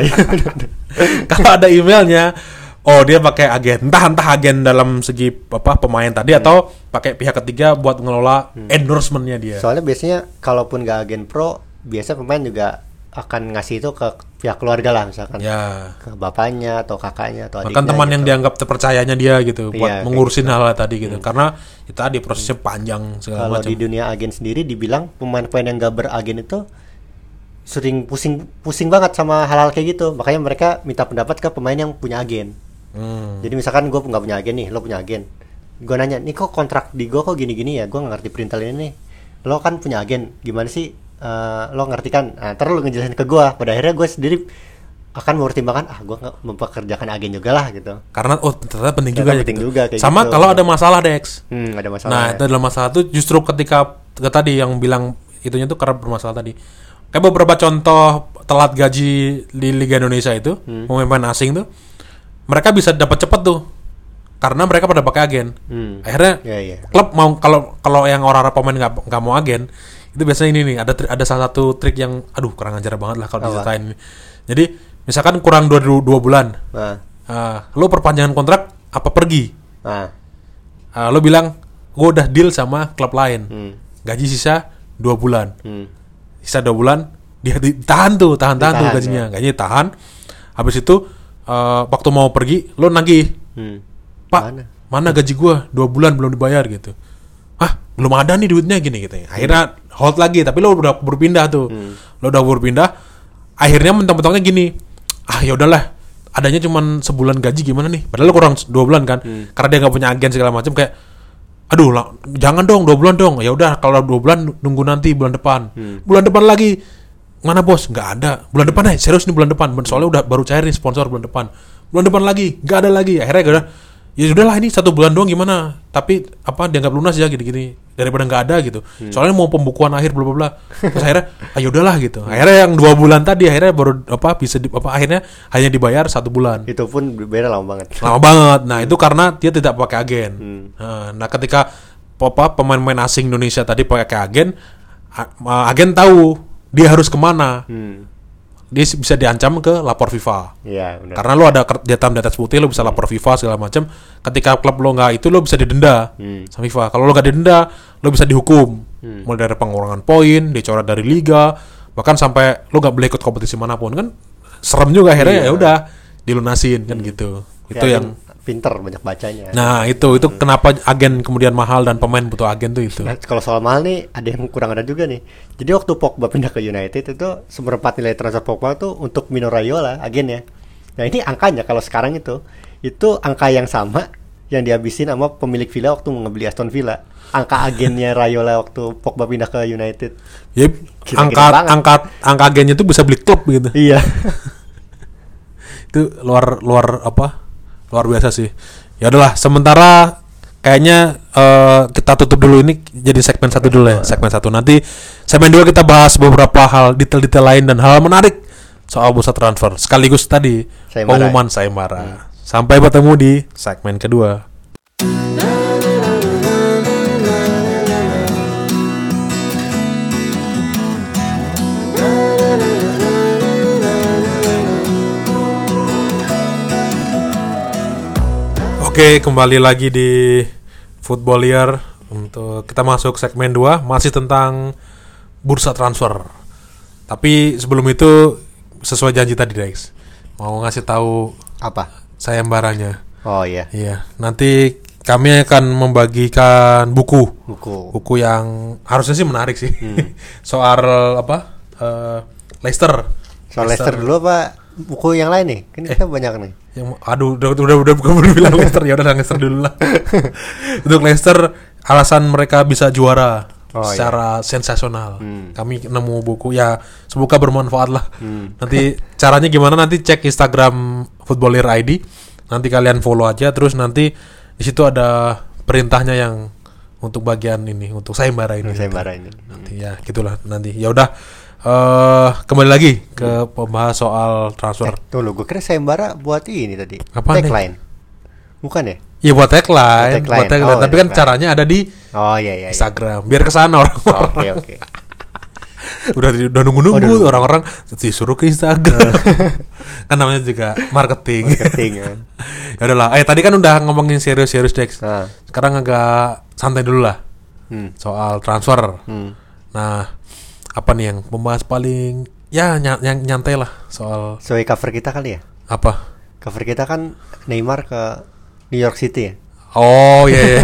Kalau ada emailnya, oh dia pakai agen, entah entah agen dalam segi apa pemain tadi atau pakai pihak ketiga buat ngelola endorsementnya dia. Soalnya biasanya kalaupun nggak agen pro, biasa pemain juga akan ngasih itu ke pihak keluarga lah misalkan ya. ke bapaknya atau kakaknya atau Bahkan teman yang gitu. dianggap terpercayanya dia gitu buat Iya, kayak mengurusin hal tadi gitu. Karena itu tadi prosesnya panjang segala kalau macam. di dunia agen sendiri dibilang pemain-pemain yang nggak beragen itu sering pusing pusing banget sama hal-hal kayak gitu makanya mereka minta pendapat ke pemain yang punya agen Hmm. jadi misalkan gue nggak punya agen nih lo punya agen gue nanya nih kok kontrak di gue kok gini-gini ya gue nggak ngerti perintil ini nih lo kan punya agen gimana sih eh, lo ngerti kan nah, ntar lo ngejelasin ke gue pada akhirnya gue sendiri akan mempertimbangkan ah gue nggak mempekerjakan agen juga lah gitu Karena oh ternyata penting Ternyata juga ya penting gitu. juga kayak Sama gitu. kalau ada masalah Dex. hmm ada masalah Nah, ya. itu adalah masalah tuh justru ketika ke tadi yang bilang itunya tuh karena bermasalah tadi. Kayak beberapa contoh telat gaji di Liga Indonesia itu, Hmm. pemain-pemain asing tuh, mereka bisa dapat cepet tuh. Karena mereka pada pakai agen. Hmm. Akhirnya Iya, iya. klub mau kalau kalau yang orang-orang pemain nggak nggak mau agen, itu biasanya ini nih ada ada salah satu trik yang aduh kurang ajar banget lah kalau diceritain. Jadi misalkan kurang dua, dua, bulan, nah ah, lo perpanjangan kontrak apa pergi? nah Ah, lo bilang gue udah deal sama klub lain hmm. gaji sisa dua bulan Hmm. sisa dua bulan dia ditahan tuh tahan tahan tuh gajinya gajinya tahan habis itu eh, waktu mau pergi lo nagih Hmm. pak Mana? mana, gaji gua dua bulan belum dibayar gitu ah belum ada nih duitnya gini gitu akhirnya hold lagi tapi lo udah berpindah tuh. Lo udah berpindah akhirnya mentang-mentangnya gini ah ya udahlah adanya cuman sebulan gaji gimana nih? Padahal lo kurang dua bulan kan karena dia nggak punya agen segala macam kayak aduh lah, jangan dong dua bulan dong. Ya udah kalau dua bulan nunggu nanti bulan depan. Bulan depan lagi. Mana bos? Nggak ada. Bulan depan eh serius nih bulan depan. Soalnya udah baru cair nih sponsor bulan depan. Bulan depan lagi nggak ada lagi. Akhirnya udah ya udahlah ini satu bulan doang gimana tapi apa dianggap lunas ya gini-gini daripada nggak ada gitu soalnya mau pembukuan akhir bla bla bla terus akhirnya ayo udahlah gitu akhirnya yang dua bulan tadi akhirnya baru apa bisa di, apa akhirnya hanya dibayar satu bulan itu pun beda lama banget lama banget. Nah itu karena dia tidak pakai agen. Hmm. Nah, Nah ketika apa pemain-pemain asing Indonesia tadi pakai agen, agen tahu dia harus ke mana. hmm. Dia bisa diancam ke lapor FIFA. Iya benar Karena lo ada hitam di atas putih, lo bisa lapor FIFA segala macam. Ketika klub lo nggak itu, lo bisa didenda Hmm. sama FIFA. Kalau lo nggak didenda, lo bisa dihukum. Mulai dari pengurangan poin, dicoret dari liga, bahkan sampai lo nggak boleh ikut kompetisi mana pun kan. Serem juga akhirnya ya udah dilunasin kan gitu. Itu Ya, yang pinter banyak bacanya Nah itu itu kenapa agen kemudian mahal dan pemain butuh agen tuh itu. Nah, kalau soal mahal nih ada yang kurang ada juga nih. Jadi waktu Pogba pindah ke United itu seperempat nilai transfer Pogba tuh untuk Mino Raiola agennya. Nah ini angkanya kalau sekarang itu itu angka yang sama yang dihabisin sama pemilik Villa waktu mau ngebeli Aston Villa. Angka agennya Raiola waktu Pogba pindah ke United. Ya Gila-gila angka banget. angka angka agennya tuh bisa beli klub gitu. Iya. Itu luar luar apa? Luar biasa sih. Ya udahlah sementara kayaknya eh, kita tutup dulu ini jadi segmen satu dulu ya segmen satu. Nanti segmen dua kita bahas beberapa hal detail-detail lain dan hal menarik soal bursa transfer. Sekaligus tadi pengumuman sayembara sampai bertemu di segmen kedua Oke, kembali lagi di Footballier untuk kita masuk segmen 2 masih tentang bursa transfer. Tapi sebelum itu sesuai janji tadi, Dex. Mau ngasih tahu Apa? sayembaranya. Oh iya, Iya, nanti kami akan membagikan buku. buku. Buku yang harusnya sih menarik sih. Soal apa? Eh, Leicester. Soal Leicester dulu apa buku yang lain nih? Kan kita banyak nih. Yang aduh udah udah udah, udah bukan baru bilang Leicester ya udah Leicester dulu lah untuk Leicester alasan mereka bisa juara Oh, secara sensasional. Hmm. Kami nemu buku ya semoga bermanfaat lah. Hmm. Nanti caranya gimana nanti cek Instagram Footballer ID. Nanti kalian follow aja terus nanti di situ ada perintahnya yang untuk bagian ini untuk sayembara ini. sayembara ini Nanti ya gitulah nanti. Ya udah eh kembali lagi ke pembahas soal transfer. Tuh lo, gue kira sayembara buat ini tadi. Nih? Tagline. Bukan ya? Iya buat tagline, Buat buat tagline. tagline. Oh, Tapi kan caranya ada di Oh iya iya. iya. Instagram. Biar ke sana orang. Oke oke. udah udah nunggu Oh, udah nunggu nunggu. orang-orang disuruh ke Instagram. kan namanya juga marketing. Marketing kan. ya udahlah. Eh tadi kan udah ngomongin serius-serius Dex. Nah. Sekarang agak santai dulu lah Hmm. soal transfer. Hmm. Nah, apa nih yang pembahas paling ya ny yang nyantai lah soal Sesuai cover kita kali ya. apa? Cover kita kan Neymar ke New York City ya. Oh iya iya.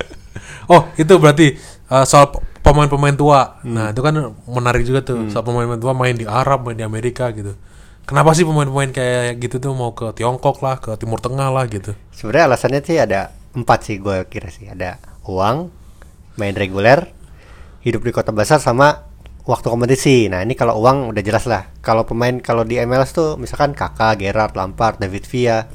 oh, itu berarti uh, soal pemain-pemain tua. Nah, itu kan menarik juga tuh. Soal pemain-pemain tua main di Arab, main di Amerika gitu. Kenapa sih pemain-pemain kayak gitu tuh mau ke Tiongkok lah, ke Timur Tengah lah gitu. Sebenarnya alasannya sih ada empat sih gue kira sih. Ada uang, main reguler, hidup di kota besar sama waktu kompetisi. Nah ini kalau uang udah jelas lah. Kalau pemain kalau di MLS tuh misalkan Kakak, Gerrard, Lampard, David Villa,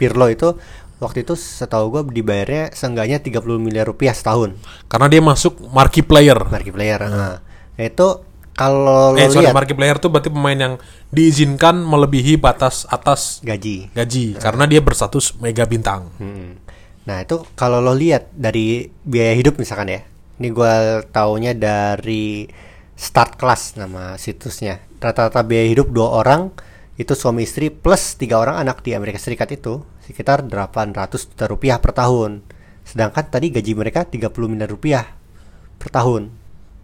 Pirlo itu waktu itu setahu gue dibayarnya seenggaknya 30 miliar rupiah setahun Karena dia masuk marquee player. marquee player. Nah, itu kalau lo eh, sorry, lihat marquee player tuh berarti pemain yang diizinkan melebihi batas atas gaji. gaji karena dia berstatus mega bintang. Hmm. Nah itu kalau lo lihat dari biaya hidup misalkan ya, ini gue taunya dari Start Class nama situsnya. Rata-rata biaya hidup dua orang itu suami istri plus tiga orang anak di Amerika Serikat itu sekitar 800 juta rupiah per tahun. Sedangkan tadi gaji mereka 30 miliar rupiah per tahun.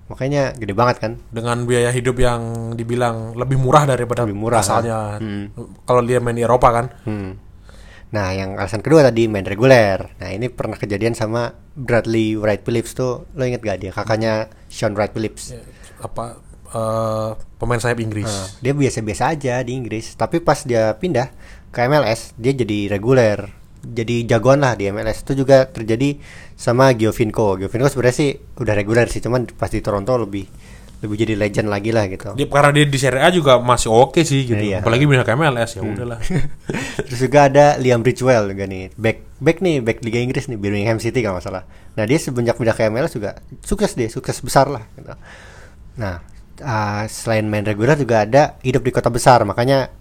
Makanya gede banget kan? Dengan biaya hidup yang dibilang lebih murah daripada Lebih murah, asalnya. kan? Hmm. Kalau dia main di Eropa kan. Hmm. Nah, yang alasan kedua tadi main reguler. Nah, ini pernah kejadian sama Bradley Wright Phillips tuh. Lo inget gak dia? Kakaknya Sean Wright Phillips. Apa eh, pemain sayap Inggris. Nah, dia biasa-biasa aja di Inggris, tapi pas dia pindah ke MLS, dia jadi reguler. Jadi jagoan lah di MLS. Itu juga terjadi sama Giovinco. Giovinco sebenarnya sih udah reguler sih, cuman pas di Toronto lebih lebih jadi legend lagi lah gitu. Dia karena dia di Serie A juga masih oke sih gitu. Iya. Apalagi pindah ke MLS ya udahlah. Terus juga ada Liam Bridgewell juga nih, back back nih, back Liga Inggris nih, Birmingham City kalau nggak salah. Nah dia semenjak pindah ke MLS juga sukses deh, sukses besar lah. Gitu. Nah ah, selain main reguler juga ada hidup di kota besar, makanya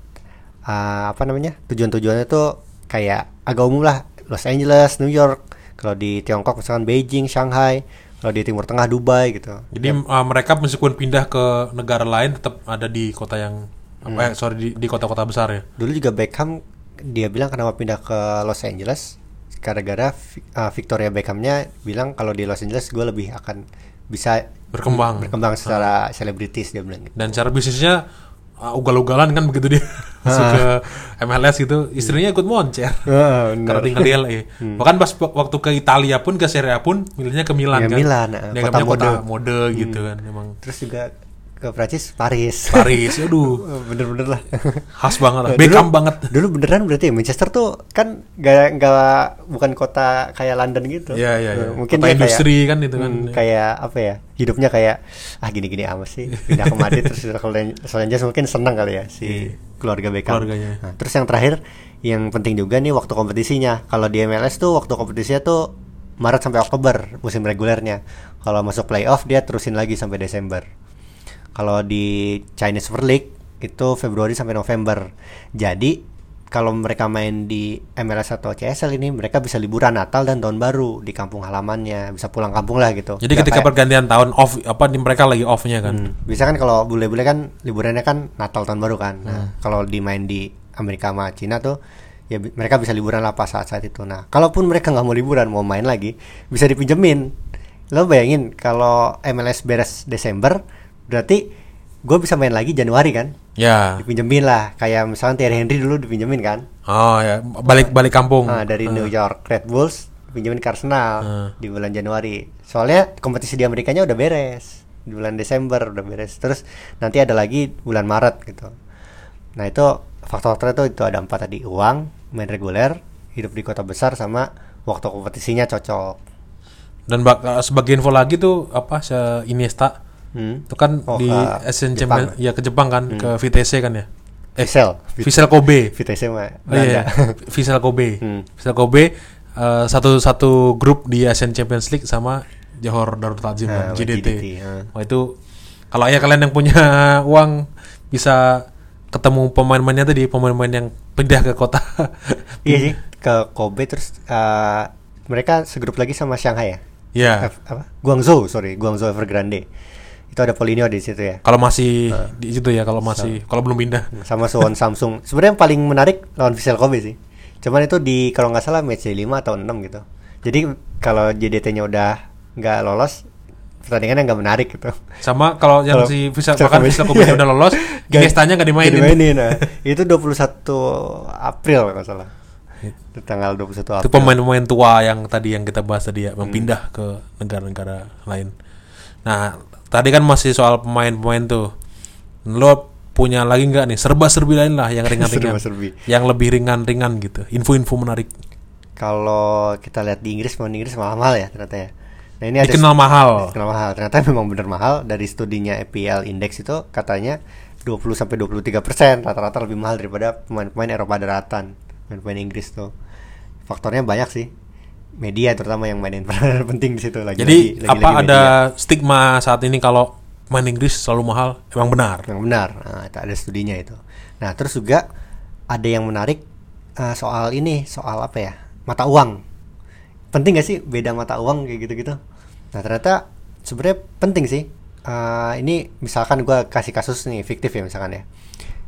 ah, apa namanya tujuan-tujuannya tuh kayak agak umum lah, Los Angeles, New York. Kalau di Tiongkok misalkan Beijing, Shanghai. Kalau di Timur Tengah Dubai gitu. Jadi eh, mereka meskipun pindah ke negara lain tetap ada di kota yang Hmm. eh, sorry di, di kota-kota besar ya. Dulu juga Beckham dia bilang kenapa pindah ke Los Angeles gara-gara Vi- uh, Victoria Beckhamnya bilang kalau di Los Angeles gue lebih akan bisa Berkembang. berkembang secara selebritis dia bilang gitu. Dan cara bisnisnya uh, ugal-ugalan kan begitu dia masuk ke MLS gitu. Istrinya ikut moncer. Karena tinggal di LA. Bahkan pas waktu ke Italia pun ke Serie A pun milihnya ke Milan Ya, kan. Milan, eh, Dia kota kota kota mode. mode gitu kan emang. Terus juga ke Prancis Paris. Paris, aduh, Bener-bener lah. khas banget lah. Nah, Beckham dulu- banget. Dulu beneran berarti ya Manchester tuh kan gak, gak bukan kota kayak London gitu. Iya, iya, iya. Mungkin Kota industri kayak, kan itu kan. hmm, kayak apa ya? Hidupnya kayak ah gini-gini amat sih. Pindah ke Madrid terus Angeles mungkin senang kali ya si keluarga Beckham. Iya. Keluarganya. Nah, terus yang terakhir yang penting juga nih waktu kompetisinya. Kalau di MLS tuh waktu kompetisinya tuh Maret sampai Oktober musim regulernya. Kalau masuk playoff dia terusin lagi sampai Desember. Kalau di Chinese Super League itu Februari sampai November. Jadi kalau mereka main di MLS atau CSL ini mereka bisa liburan Natal dan Tahun Baru di kampung halamannya, bisa pulang kampung lah gitu. Jadi Nggak ketika kayak- pergantian tahun off apa di mereka lagi off-nya kan. Hmm, bisa kan kalau bule-bule kan liburannya kan Natal Tahun Baru kan. Hmm. Nah, kalau dimain di Amerika sama Cina tuh ya mereka bisa liburan lah pas saat-saat itu. Nah, kalaupun mereka nggak mau liburan, mau main lagi, bisa dipinjemin. Lo bayangin kalau MLS beres Desember, berarti gue bisa main lagi Januari kan? Ya. Dipinjemin lah, kayak misalnya Thierry Henry dulu dipinjemin kan? Oh ya, balik balik kampung. Nah, dari New York Red Bulls pinjemin ke Arsenal Hmm. di bulan Januari. Soalnya kompetisi di Amerikanya udah beres di bulan Desember udah beres. Terus nanti ada lagi bulan Maret gitu. Nah itu faktor-faktornya tuh itu ada empat tadi uang, main reguler, hidup di kota besar sama waktu kompetisinya cocok. Dan bak- eh, sebagai info lagi tuh apa se Iniesta Hmm. itu kan Oh, di ke Asian. Champion ya ke Jepang kan ke VTC kan ya. Eh Vissel, Vissel Kobe. VTC mah Oh, iya. Vissel Kobe. Hmm. Vissel Kobe eh, satu satu grup di Asian Champions League sama Johor Darul Ta'zim kan, Nah, JDT. JDT, ah. Wah itu kalau ya kalian yang punya uang bisa ketemu pemain-pemainnya tadi pemain-pemain yang pindah ke kota. Iya sih, ke Kobe terus eh, mereka segrup lagi sama Shanghai ya. ya. F- apa? Guangzhou, sorry, Guangzhou Evergrande. Itu ada Polinio di situ ya. Kalau masih di situ ya kalau masih kalau belum pindah. Sama Suwon Samsung. Sebenarnya yang paling menarik lawan Vissel Kobe sih. Cuman itu di kalau nggak salah match 5 atau 6 gitu. Jadi kalau JDT-nya udah nggak lolos, pertandingannya nggak menarik gitu. Sama kalau yang Kalau si Vissel bahkan Vissel Kobe udah lolos, Iniesta-nya nggak dimainin. dimainin, nah. itu 21 April kalau nggak salah. Itu tanggal 21 April. Itu pemain-pemain tua yang tadi yang kita bahas tadi ya, yang pindah ke negara-negara lain. Nah, tadi kan masih soal pemain-pemain tuh. Lo punya lagi nggak nih serba-serbi lain lah yang ringan-ringan, yang lebih ringan-ringan gitu, info-info menarik. Kalau kita lihat di Inggris, pemain Inggris mahal-mahal ya ternyata ya. Nah ini ada Dikenal mahal. dikenal mahal. Ternyata memang benar mahal dari studinya EPL Index itu katanya 20 sampai 23 persen rata-rata lebih mahal daripada pemain-pemain Eropa daratan, pemain-pemain Inggris tuh. Faktornya banyak sih. Media terutama yang mainin peranan penting di situ lagi. Jadi apa ada stigma saat ini kalau main Inggris selalu mahal? Emang benar. yang benar? Nah, itu ada studinya itu. Nah terus juga ada yang menarik eh, soal ini soal apa ya mata uang. Penting gak sih beda mata uang kayak gitu-gitu? Nah ternyata sebenarnya penting sih. Eh, ini misalkan gua kasih kasus nih fiktif ya misalkan ya.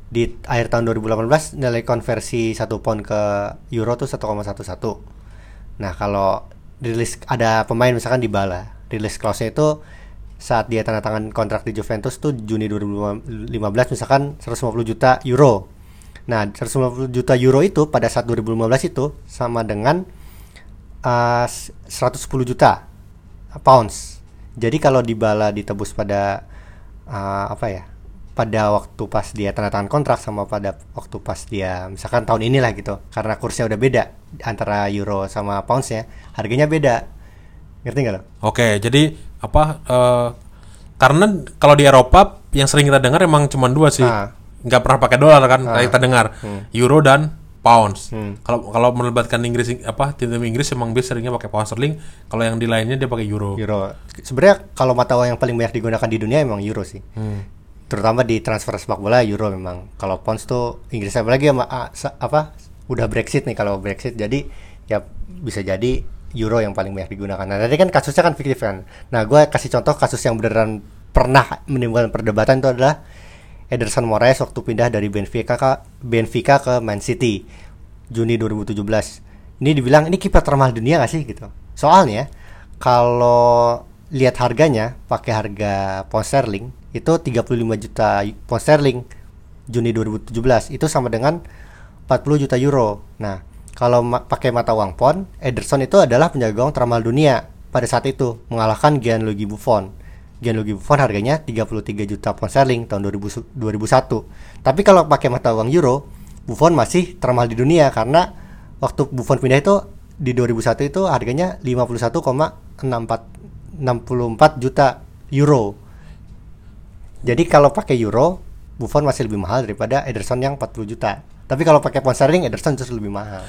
Di akhir tahun 2018 nilai konversi 1 pound ke euro tuh 1,11. Nah kalau rilis ada pemain misalkan di Bala, rilis clause-nya itu saat dia tanda tangan kontrak di Juventus tuh Juni 2015 misalkan 150 juta euro. Nah, 150 juta euro itu pada saat 2015 itu sama dengan uh, 110 juta pounds. Jadi kalau Dybala ditebus pada uh, apa ya? Pada waktu pas dia tanda tangan kontrak sama pada waktu pas dia misalkan tahun inilah gitu. Karena kursnya udah beda antara euro sama poundsnya, harganya beda. Ngerti nggak lo? Oke, jadi apa? eh, karena kalau di Eropa yang sering kita dengar emang cuma dua sih, Ah. nggak pernah pakai dolar kan? Ah. Kita dengar Hmm. euro dan pounds. Hmm. Kalau kalau melibatkan Inggris apa tim-tim Inggris emang biasa seringnya pakai pound sterling. Kalau yang di lainnya dia pakai euro. Euro. Sebenarnya kalau mata uang yang paling banyak digunakan di dunia emang euro sih. Hmm. Terutama di transfer sepak bola euro memang. Kalau pounds tuh Inggris apalagi sama ah, sa- apa udah Brexit nih kalau Brexit jadi ya bisa jadi euro yang paling banyak digunakan. Nah, tadi kan kasusnya kan fiktif kan. Nah, gue kasih contoh kasus yang beneran pernah menimbulkan perdebatan itu adalah Ederson Moraes waktu pindah dari Benfica ke Benfica ke Man City Juni 2017. Ini dibilang ini kiper termahal dunia gak sih gitu. Soalnya kalau lihat harganya pakai harga pound sterling itu 35 juta pound sterling Juni 2017 itu sama dengan 40 juta euro. Nah, kalau ma- pakai mata uang pound, Ederson itu adalah penjaga gawang termahal dunia pada saat itu, mengalahkan Gianluigi Buffon. Gianluigi Buffon harganya 33 juta pound sterling tahun 2000 2001. Tapi kalau pakai mata uang euro, Buffon masih termahal di dunia karena waktu Buffon pindah itu di 2001 itu harganya 51,64 64 juta euro. Jadi kalau pakai euro, Buffon masih lebih mahal daripada Ederson yang 40 juta. Tapi kalau pakai pound sterling, Ederson justru lebih mahal.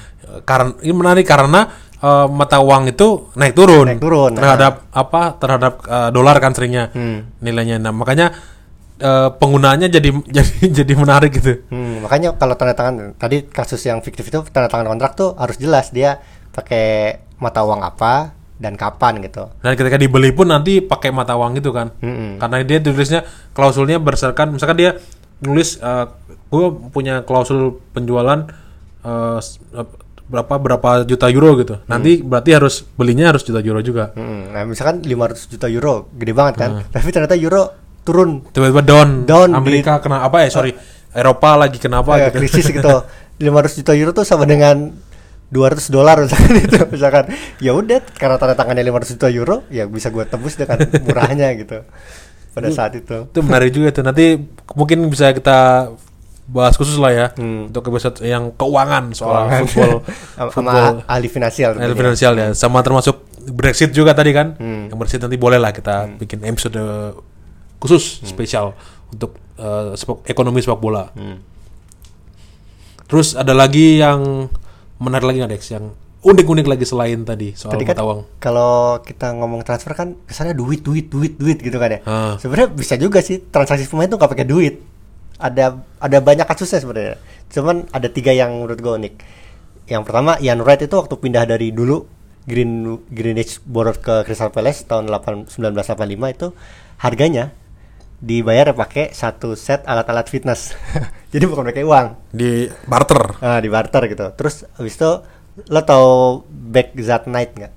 Karena ini menarik karena eh, mata uang itu naik turun, Naik turun, nah. terhadap apa terhadap eh, dolar kan seringnya Hmm. nilainya. Nah makanya eh, penggunaannya jadi jadi jadi menarik gitu. Hmm, makanya kalau tanda tangan tadi kasus yang fiktif itu tanda tangan kontrak tuh harus jelas dia pakai mata uang apa dan kapan gitu. Dan ketika dibeli pun nanti pakai mata uang itu kan. Mm-mm. Karena dia tulisnya klausulnya berdasarkan misalkan dia nulis gue punya klausul penjualan eh, eh, berapa berapa juta euro gitu. Nanti berarti harus belinya harus juta euro juga. Hmm, nah misalkan 500 juta euro, gede banget kan? Tapi ternyata euro turun Tiba-tiba down, Down Amerika kena apa ya? Sorry, Eropa lagi kenapa Kayak gitu. krisis gitu 500 juta euro tuh sama dengan 200 dolar misalkan itu misalkan ya udah karena tanda tangannya 500 juta euro ya bisa gue tebus dengan murahnya gitu pada saat itu itu menarik juga tuh. Nanti mungkin bisa kita bahas khusus lah ya Hmm. untuk episode yang keuangan soal Keuangan. football sama ahli finansial ahli finansial ya sama termasuk Brexit juga tadi kan Hmm. yang Brexit nanti boleh lah kita bikin episode khusus spesial untuk sepak- ekonomi sepak bola Hmm. terus ada lagi yang menarik lagi nggak Dex yang unik-unik lagi selain tadi soal Tadi kan kalau kita ngomong transfer kan kesannya duit duit duit duit gitu kan ya. Ah. Sebenarnya bisa juga sih transaksi pemain tuh nggak pakai duit. Ada ada banyak kasusnya sebenarnya. Cuman ada tiga yang menurut gue unik. Yang pertama Ian Wright itu waktu pindah dari dulu Green Greenwich Borough ke Crystal Palace tahun 8, 1985 itu harganya dibayar pakai satu set alat-alat fitness. Jadi bukan pakai uang. di barter Ah, di barter gitu. Terus habis itu lo tau back Zat Knight nggak?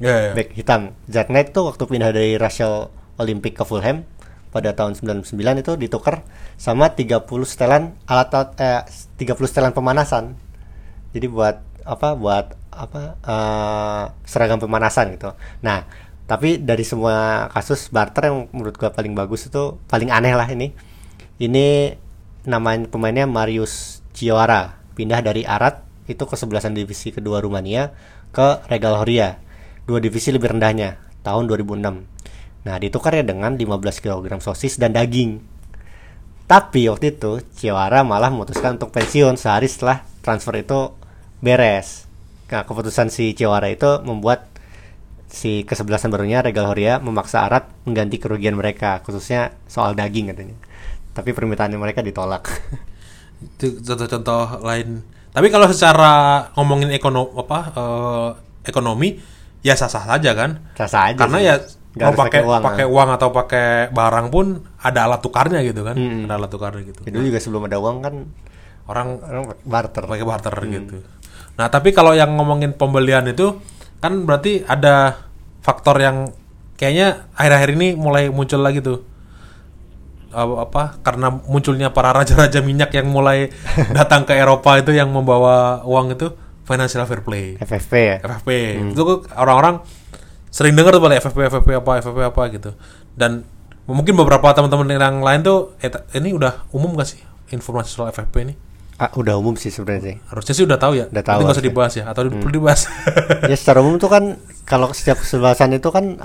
ya, ya. Back hitam. Zat Knight tuh waktu pindah dari Russell Olympic ke Fulham pada tahun 99 itu ditukar sama 30 setelan alat-alat eh, 30 setelan pemanasan. Jadi buat apa? Buat apa? eh, seragam pemanasan gitu. Nah, tapi dari semua kasus barter yang menurut gua paling bagus itu paling aneh lah ini. Ini namanya pemainnya Marius Ciora pindah dari Arad itu ke sebelasan divisi kedua Rumania ke Regal Horia. Dua divisi lebih rendahnya tahun 2006 nah ditukarnya dengan 15 kg sosis dan daging. Tapi waktu itu Ciara malah memutuskan untuk pensiun sehari setelah transfer itu beres. Nah keputusan si Ciara itu membuat si kesebelasan barunya Regal Horia memaksa Arad mengganti kerugian mereka khususnya soal daging katanya tapi permintaannya mereka ditolak itu contoh-contoh lain tapi kalau secara ngomongin ekonomi apa eh, ekonomi ya sah-sah saja kan Rasa aja karena sih. ya kalau harus pakai uang, pakai ah. uang atau pakai barang pun ada alat tukarnya gitu kan Mm-mm. ada alat tukarnya gitu Ya, dulu juga sebelum ada uang kan orang orang barter pakai barter Hmm. gitu nah tapi kalau yang ngomongin pembelian itu kan berarti ada faktor yang kayaknya akhir-akhir ini mulai muncul lagi tuh. Apa, apa karena munculnya para raja-raja minyak yang mulai datang ke Eropa itu yang membawa uang itu financial fair play. FFP ya? FFP itu kok orang-orang sering dengar tuh balik FFP FFP apa FFP apa gitu. Dan mungkin beberapa teman-teman yang lain tuh eh, ini udah umum gak sih informasi soal FFP ini Ah, udah umum sih sebenarnya sih. Harusnya sih udah tahu ya. Udah tahu nggak usah dibahas ya? Atau perlu dibahas? Ya secara umum tuh kan kalau setiap kesebelasan itu kan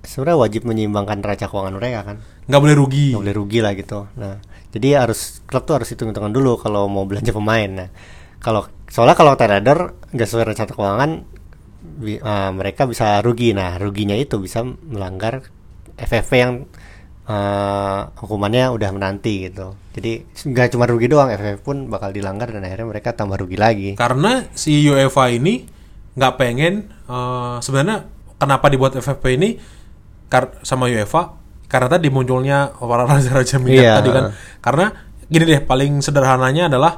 sebenarnya wajib menyeimbangkan neraca keuangan mereka kan. Nggak boleh rugi. Nggak boleh rugi lah gitu. Nah jadi harus klub tuh harus hitung hitungan dulu kalau mau belanja pemain. Nah kalau soalnya kalau trader nggak sesuai rencana keuangan bi- ah, mereka bisa rugi. Nah ruginya itu bisa melanggar FFP yang ah, hukumannya udah menanti gitu. Jadi nggak cuma rugi doang FFP pun bakal dilanggar dan akhirnya mereka tambah rugi lagi. Karena si UEFA ini nggak pengen eh, sebenarnya kenapa dibuat FFP ini kar- sama UEFA? Karena tadi munculnya para raja-raja minyak Iya. tadi kan. karena gini deh paling sederhananya adalah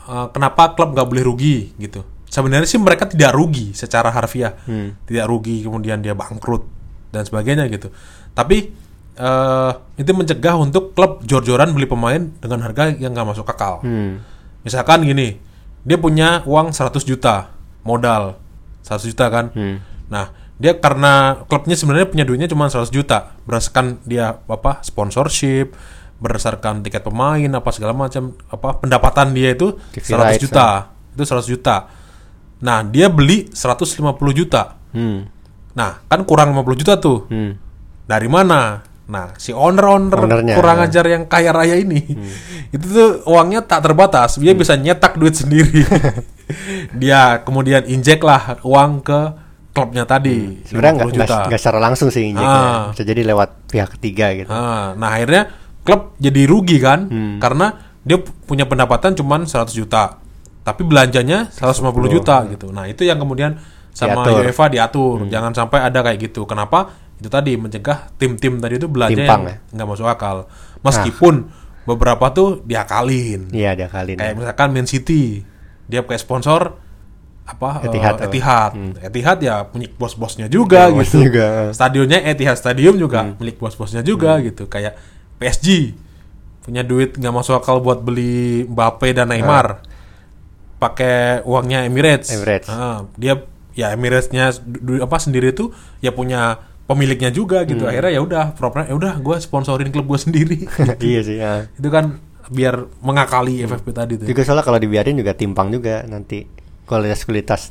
eh, kenapa klub nggak boleh rugi gitu. Sebenarnya sih mereka tidak rugi secara harfiah. Hmm. tidak rugi kemudian dia bangkrut dan sebagainya gitu. Tapi eh, itu mencegah untuk klub jor-joran beli pemain dengan harga yang nggak masuk akal hmm. Misalkan gini, dia punya uang 100 juta modal 100 juta kan. Hmm. Nah, dia karena klubnya sebenarnya punya duitnya cuma 100 juta berdasarkan dia apa sponsorship, berdasarkan tiket pemain apa segala macam apa pendapatan dia itu TV 100 rights, juta. Itu 100 juta. Nah, dia beli 150 juta. Hmm. Nah, kan kurang 50 juta tuh. Hmm. Dari mana? Nah, si owner-owner Ownernya. kurang ajar yang kaya raya ini, itu tuh uangnya tak terbatas. Dia bisa nyetak duit sendiri. dia kemudian injek lah uang ke klubnya tadi, sebenarnya nggak 50 juta. nggak nggak secara langsung sih injeknya Ah. bisa jadi lewat pihak ketiga gitu Ah, nah akhirnya klub jadi rugi kan, Hmm. karena dia pu- punya pendapatan cuma 100 juta, tapi belanjanya 150 juta gitu. Nah itu yang kemudian sama Diatur. UEFA diatur, jangan sampai ada kayak gitu. Kenapa? Itu tadi mencegah tim-tim tadi itu belanja Timpang, yang ya? nggak masuk akal. Meskipun beberapa tuh diakalin. iya ada kali Kayak misalkan Man City, dia pakai sponsor apa eh, Etihad, Etihad. apa? Etihad ya punya bos-bosnya juga bos gitu. juga. Stadionnya Etihad Stadium juga Hmm. milik bos-bosnya juga gitu. Kayak PSG punya duit nggak masuk akal buat beli Mbappe dan Neymar. Pakai uangnya Emirates. Ah. Emirates. Ah, dia ya Emirates-nya apa sendiri tuh ya punya pemiliknya juga gitu. Hmm. Akhirnya ya udah, proper ya udah gue sponsorin klub gue sendiri. iya sih ya. itu kan biar mengakali FFP tadi tuh. Juga soalnya kalau dibiarin juga timpang juga nanti kualitas-kualitas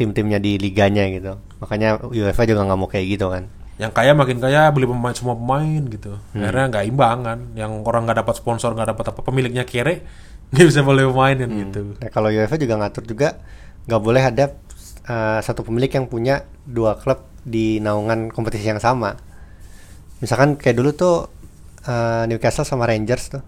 tim-timnya di liganya gitu. Makanya UEFA juga nggak mau kayak gitu kan. Yang kaya makin kaya beli pemain semua pemain gitu. Akhirnya nggak imbang kan. Yang orang nggak dapat sponsor nggak dapat apa pemiliknya kere nggak bisa beli pemain kan gitu. Nah, kalau UEFA juga ngatur juga nggak boleh ada uh, satu pemilik yang punya dua klub di naungan kompetisi yang sama. Misalkan kayak dulu tuh uh, Newcastle sama Rangers tuh,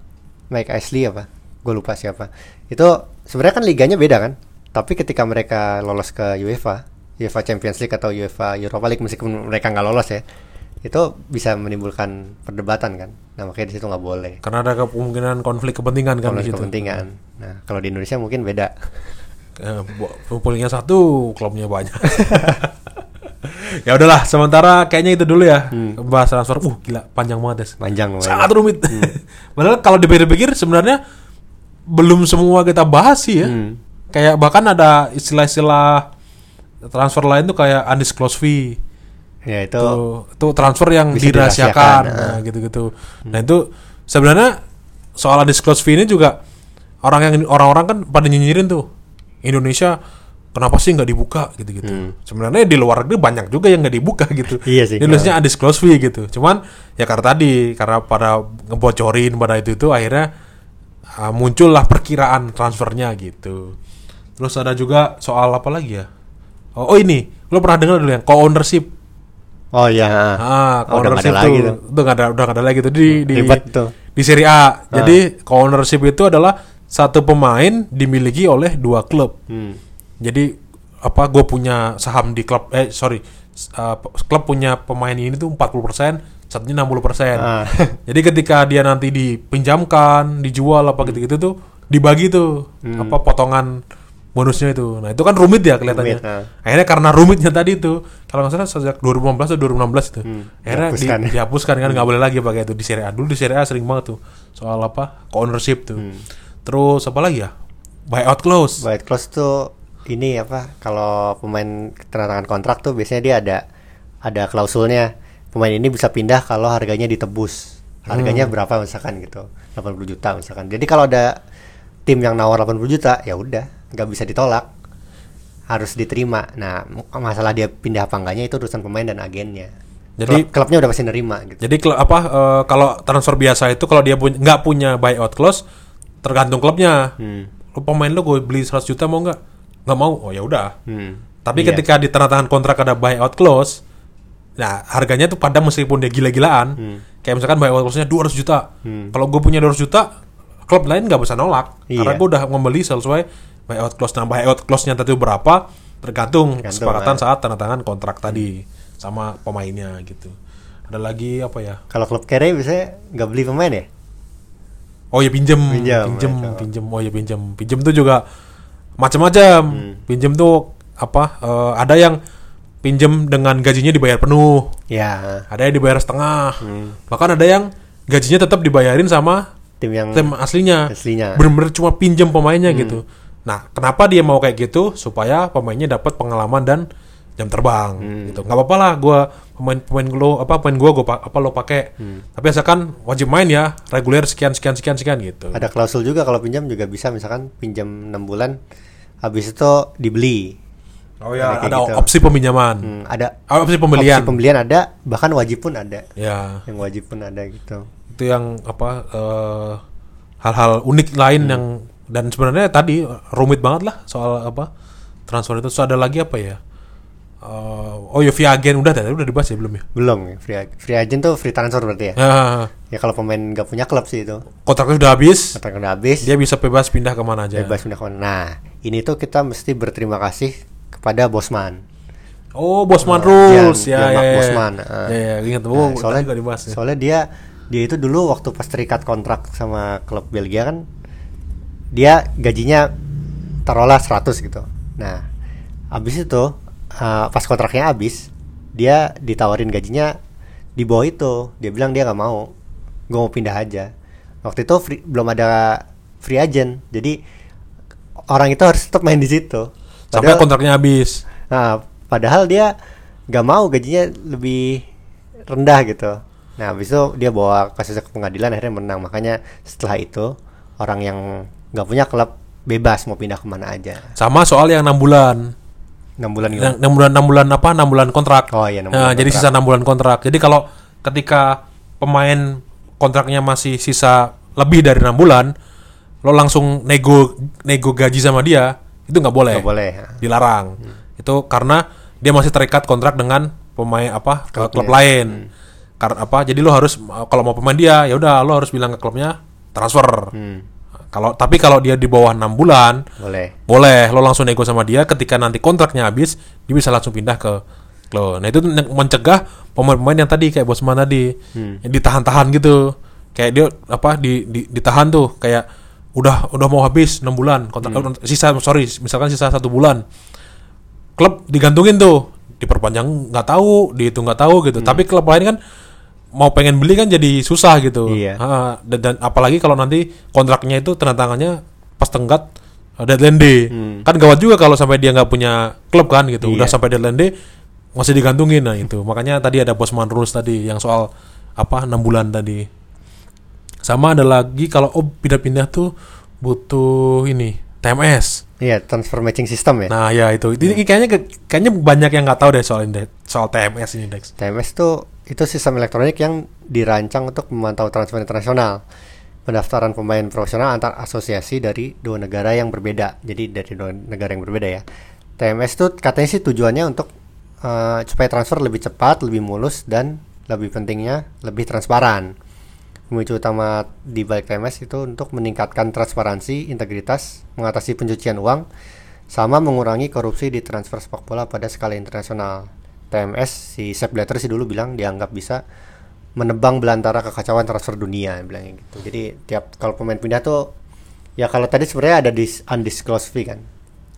Mike Ashley apa? Gue lupa siapa. Itu sebenarnya kan liganya beda kan? Tapi ketika mereka lolos ke UEFA, UEFA Champions League atau UEFA Europa League meskipun mereka nggak lolos ya, itu bisa menimbulkan perdebatan kan. Nah makanya di situ nggak boleh. Karena ada kemungkinan konflik kepentingan kan Konflik kepentingan. Nah kalau di Indonesia mungkin beda. Eh, pulingnya satu, klubnya banyak. ya udahlah, sementara kayaknya itu dulu ya. Bahas transfer. Uh, gila, panjang banget ya. Panjang. Sangat rumit. Padahal kalau dipikir-pikir sebenarnya belum semua kita bahas sih ya. Hmm. Kayak bahkan ada istilah-istilah transfer lain tuh kayak undisclosed fee. Ya itu Tuh, itu transfer yang dirahasiakan, nah, gitu-gitu. Nah itu sebenarnya soal undisclosed fee ini juga orang yang orang-orang kan pada nyinyirin tuh Indonesia kenapa sih nggak dibuka gitu-gitu. Sebenarnya di luar negeri banyak juga yang nggak dibuka gitu. Hmm. Iya sih. Indonesia undisclosed fee gitu. Cuman ya karena tadi karena pada ngebocorin pada itu itu akhirnya uh, muncullah perkiraan transfernya gitu. Terus ada juga soal apa lagi ya? Oh, oh ini, lo pernah dengar dulu yang co-ownership? Oh iya. Ah, Oh, co-ownership ada tuh, lagi tuh. udah nggak ada, udah nggak ada lagi tuh di di Ribet tuh. di Serie A. Jadi co-ownership itu adalah satu pemain dimiliki oleh dua klub. Hmm. Jadi apa? Gue punya saham di klub, eh sorry, uh, klub punya pemain ini tuh 40%, satunya 60%. Ah. Jadi ketika dia nanti dipinjamkan, dijual apa gitu-gitu tuh dibagi tuh apa potongan bonusnya itu. Nah, itu kan rumit ya kelihatannya. Rumit, nah. Akhirnya karena rumitnya tadi itu, kalau nggak salah sejak 2015 atau 2016 itu. akhirnya di- dihapuskan. dihapuskan kan nggak boleh lagi pakai itu di Serie A. Dulu di Serie A sering banget tuh soal apa? ownership tuh. Terus apa lagi ya? Buyout clause. Buyout clause tuh ini apa? Kalau pemain tangan kontrak tuh biasanya dia ada ada klausulnya. Pemain ini bisa pindah kalau harganya ditebus. Harganya berapa misalkan gitu. 80 juta misalkan. Jadi kalau ada tim yang nawar 80 juta, ya udah, nggak bisa ditolak. Harus diterima. Nah, masalah dia pindah apa enggaknya itu urusan pemain dan agennya. Jadi- Klub- klubnya udah pasti nerima gitu. Jadi apa eh, kalau transfer biasa itu kalau dia punya nggak punya buyout clause tergantung klubnya. Hmm. Lu pemain lu gue beli 100 juta mau nggak? Nggak mau. Oh ya udah. Hmm. Tapi Iya. ketika di tanda tangan kontrak ada buyout clause, nah harganya tuh pada meskipun dia gila-gilaan, Hmm. kayak misalkan buyout clause-nya 200 juta. Kalau gue punya 200 juta, klub lain nggak bisa nolak Iya. karena gue udah membeli sesuai buyout clause. Nah buyout clause-nya tadi berapa tergantung, Tergantung, kesepakatan ah. saat tanda tangan kontrak tadi sama pemainnya gitu. Ada lagi apa ya? Kalau klub kere biasanya nggak beli pemain ya? Oh ya pinjem, Pinjam, pinjem, itu. pinjem. Oh ya pinjem, pinjem tuh juga macam-macam. Hmm. Pinjem tuh apa? eh, ada yang pinjem dengan gajinya dibayar penuh, Ya, ada yang dibayar setengah, Hmm. bahkan ada yang gajinya tetap dibayarin sama tim yang tim aslinya. aslinya. Bener-bener cuma pinjem pemainnya Hmm. gitu. Nah, kenapa dia mau kayak gitu? Supaya pemainnya dapat pengalaman dan jam terbang Hmm. gitu. nggak apa-apa lah gua pemain pemain lo apa pemain gua gua pa- apa lo pakai. Hmm. Tapi asalkan wajib main ya, reguler sekian sekian sekian sekian gitu. Ada klausul juga kalau pinjam juga bisa misalkan pinjam 6 bulan habis itu dibeli. Oh ya, Ada ada gitu. opsi peminjaman. Hmm, ada Ah, opsi pembelian. opsi pembelian ada, bahkan wajib pun ada. ya, Yang wajib pun ada gitu. itu yang apa eh, hal-hal unik lain Hmm. yang dan sebenarnya tadi rumit banget lah soal apa transfer itu. Terus ada lagi apa ya? Eh, oh ya via agen udah tadi udah dibahas ya belum ya? Belum ya, free, free agent tuh free transfer berarti ya. Nah, Ya kalau pemain nggak punya klub sih itu. kontraknya sudah habis, Kontrak udah habis, dia bisa bebas pindah ke mana aja. bebas pindah ke mana. Nah, ini tuh kita mesti berterima kasih kepada Bosman. Oh, Bosman Nah, rules ya, ya, ya. Bosman, Ya, ah. ya, ingat. Nah, soalnya juga dibahas ya. soalnya dia dia itu dulu waktu pas terikat kontrak sama klub Belgia kan dia gajinya taruhlah 100 gitu. Nah, habis itu uh, pas kontraknya habis dia ditawarin gajinya di bawah itu. Dia bilang dia nggak mau. Gue mau pindah aja. Waktu itu free- belum ada free agent. Jadi orang itu harus tetap main di situ. Sampai Padahal- kontraknya habis. Nah, padahal dia nggak mau gajinya lebih rendah gitu. Nah, habis itu dia bawa kasusnya ke pengadilan akhirnya menang. Makanya setelah itu orang yang nggak punya klub bebas mau pindah ke mana aja. Sama soal yang enam bulan. 6 bulan gitu. Yang enam bulan enam bulan apa? enam bulan kontrak. Oh iya, enam Nah, bulan jadi kontrak. sisa enam bulan kontrak. Jadi kalau ketika pemain kontraknya masih sisa lebih dari enam bulan, lo langsung nego nego gaji sama dia, itu nggak boleh. Nggak boleh. Dilarang. Itu karena dia masih terikat kontrak dengan pemain apa Klubnya. klub lain. Karena apa? Jadi lo harus kalau mau pemain dia, ya udah lo harus bilang ke klubnya transfer. Hmm, Kalau tapi kalau dia di bawah enam bulan, boleh. boleh. Lo langsung nego sama dia ketika nanti kontraknya habis dia bisa langsung pindah ke klub nah itu mencegah pemain-pemain yang tadi kayak Bosman tadi yang ditahan-tahan gitu. Kayak dia apa di, di- ditahan tuh. Kayak udah udah mau habis enam bulan kontrak sisa sorry misalkan sisa satu bulan. Klub digantungin tuh. Diperpanjang nggak tahu dihitung nggak tahu gitu. Tapi klub lain kan mau pengen beli kan jadi susah gitu. Iya. Ah, dan, dan apalagi kalau nanti kontraknya itu tanda tangannya pas tenggat uh, deadline day. Kan gawat juga kalau sampai dia nggak punya klub kan gitu. Udah Iya. sampai deadline day masih digantungin. Nah itu. Makanya tadi ada Bosman rules tadi yang soal apa enam bulan tadi. Sama ada lagi kalau oh pindah-pindah tuh butuh ini TMS Iya, transfer matching system ya. Nah ya itu, ini kayaknya kayaknya banyak yang nggak tahu deh soal ini, soal TMS ini Dex. TMS tuh itu sistem elektronik yang dirancang untuk memantau transfer internasional. Pendaftaran pemain profesional antar asosiasi dari dua negara yang berbeda. Jadi dari dua negara yang berbeda ya. TMS tuh katanya sih tujuannya untuk eh, supaya transfer lebih cepat, lebih mulus dan lebih pentingnya lebih transparan. Pemicu utama di balik TMS itu untuk meningkatkan transparansi, integritas, mengatasi pencucian uang, sama mengurangi korupsi di transfer sepak bola pada skala internasional. TMS si Sepp Blatter sih dulu bilang dianggap bisa menebang belantara kekacauan transfer dunia bilangnya gitu. Jadi tiap kalau pemain pindah tuh ya kalau tadi sebenarnya ada di undisclosed fee kan.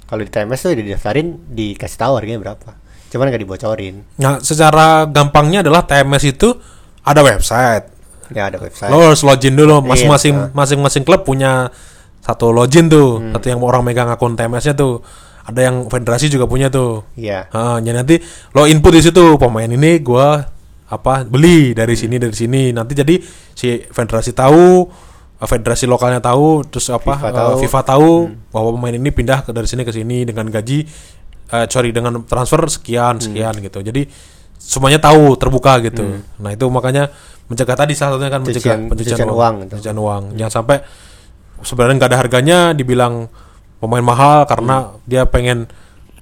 Kalau di TMS tuh didaftarin dikasih tahu harganya berapa. Cuman nggak dibocorin. Nah secara gampangnya adalah TMS itu ada website. Ya ada website. Lo harus login dulu, masing-masing ah. masing-masing klub punya satu login tuh, Hmm. satu yang orang megang akun TMS-nya tuh. Ada yang federasi juga punya tuh. Iya. Ah, jadi nanti lo input di situ pemain ini gua apa beli dari sini dari sini nanti jadi si federasi tahu federasi lokalnya tahu terus apa FIFA eh, tahu. Hmm. FIFA tahu bahwa pemain ini pindah ke dari sini ke sini dengan gaji eh, sorry dengan transfer sekian Hmm. sekian gitu jadi semuanya tahu terbuka gitu nah itu makanya mencegah tadi salah satunya kan mencegah Pencucian- pencucian, pencucian uang, pencucian uang jangan sampai sebenarnya nggak ada harganya dibilang pemain mahal karena dia pengen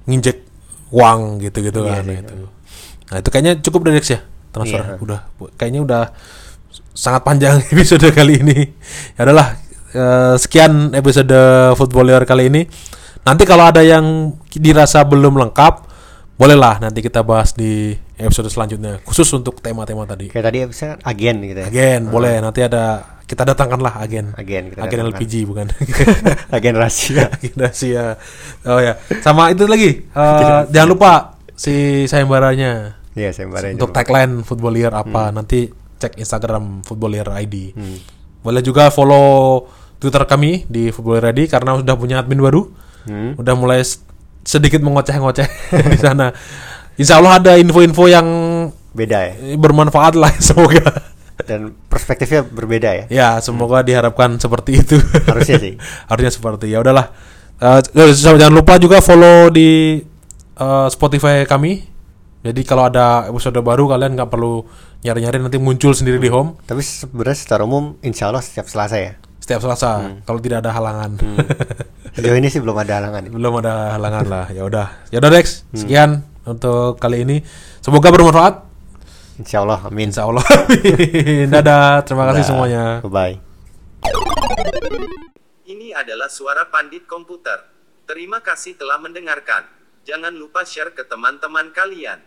nginjek uang gitu-gitu Hmm. Iya kan sih. nah, itu. Nah, itu kayaknya cukup dari Dex ya transfer. Iya. Udah kayaknya udah sangat panjang episode kali ini. Ya udahlah eh, sekian episode footballer kali ini. Nanti kalau ada yang dirasa belum lengkap, bolehlah nanti kita bahas di episode selanjutnya khusus untuk tema-tema tadi. Kayak tadi bisa agen gitu ya. Agen, boleh nanti ada kita datangkanlah agen. Agen kita Agen datangkan. LPG bukan. agen rahasia. Agen rahasia. Oh ya, sama itu lagi. eh, jangan lupa si sayembaranya Iya, saya mbak untuk tagline Footballier apa nanti cek Instagram Footballier ID. Hmm. Boleh juga follow Twitter kami di Footballier ID karena sudah punya admin baru. Hmm. Udah mulai sedikit mengoceh-ngoceh di sana. Insya Allah ada info-info yang Beda ya. bermanfaat lah semoga. Dan perspektifnya berbeda ya. ya semoga diharapkan seperti itu. Harusnya sih. Harusnya seperti ya udahlah. Eh, jangan lupa juga follow di eh, Spotify kami. Jadi kalau ada episode baru kalian nggak perlu nyari-nyari nanti muncul sendiri di home Tapi sebenarnya secara umum insya Allah setiap Selasa ya. setiap Selasa kalau tidak ada halangan. Sejauh ini sih belum ada halangan. ya. Belum ada halangan lah. Ya udah. Ya udah Dex, sekian untuk kali ini. Semoga bermanfaat. Insya Allah, amin. Insya Allah. Amin. Dadah, terima kasih Dah. semuanya. Bye. Ini adalah suara pandit komputer. Terima kasih telah mendengarkan. Jangan lupa share ke teman-teman kalian.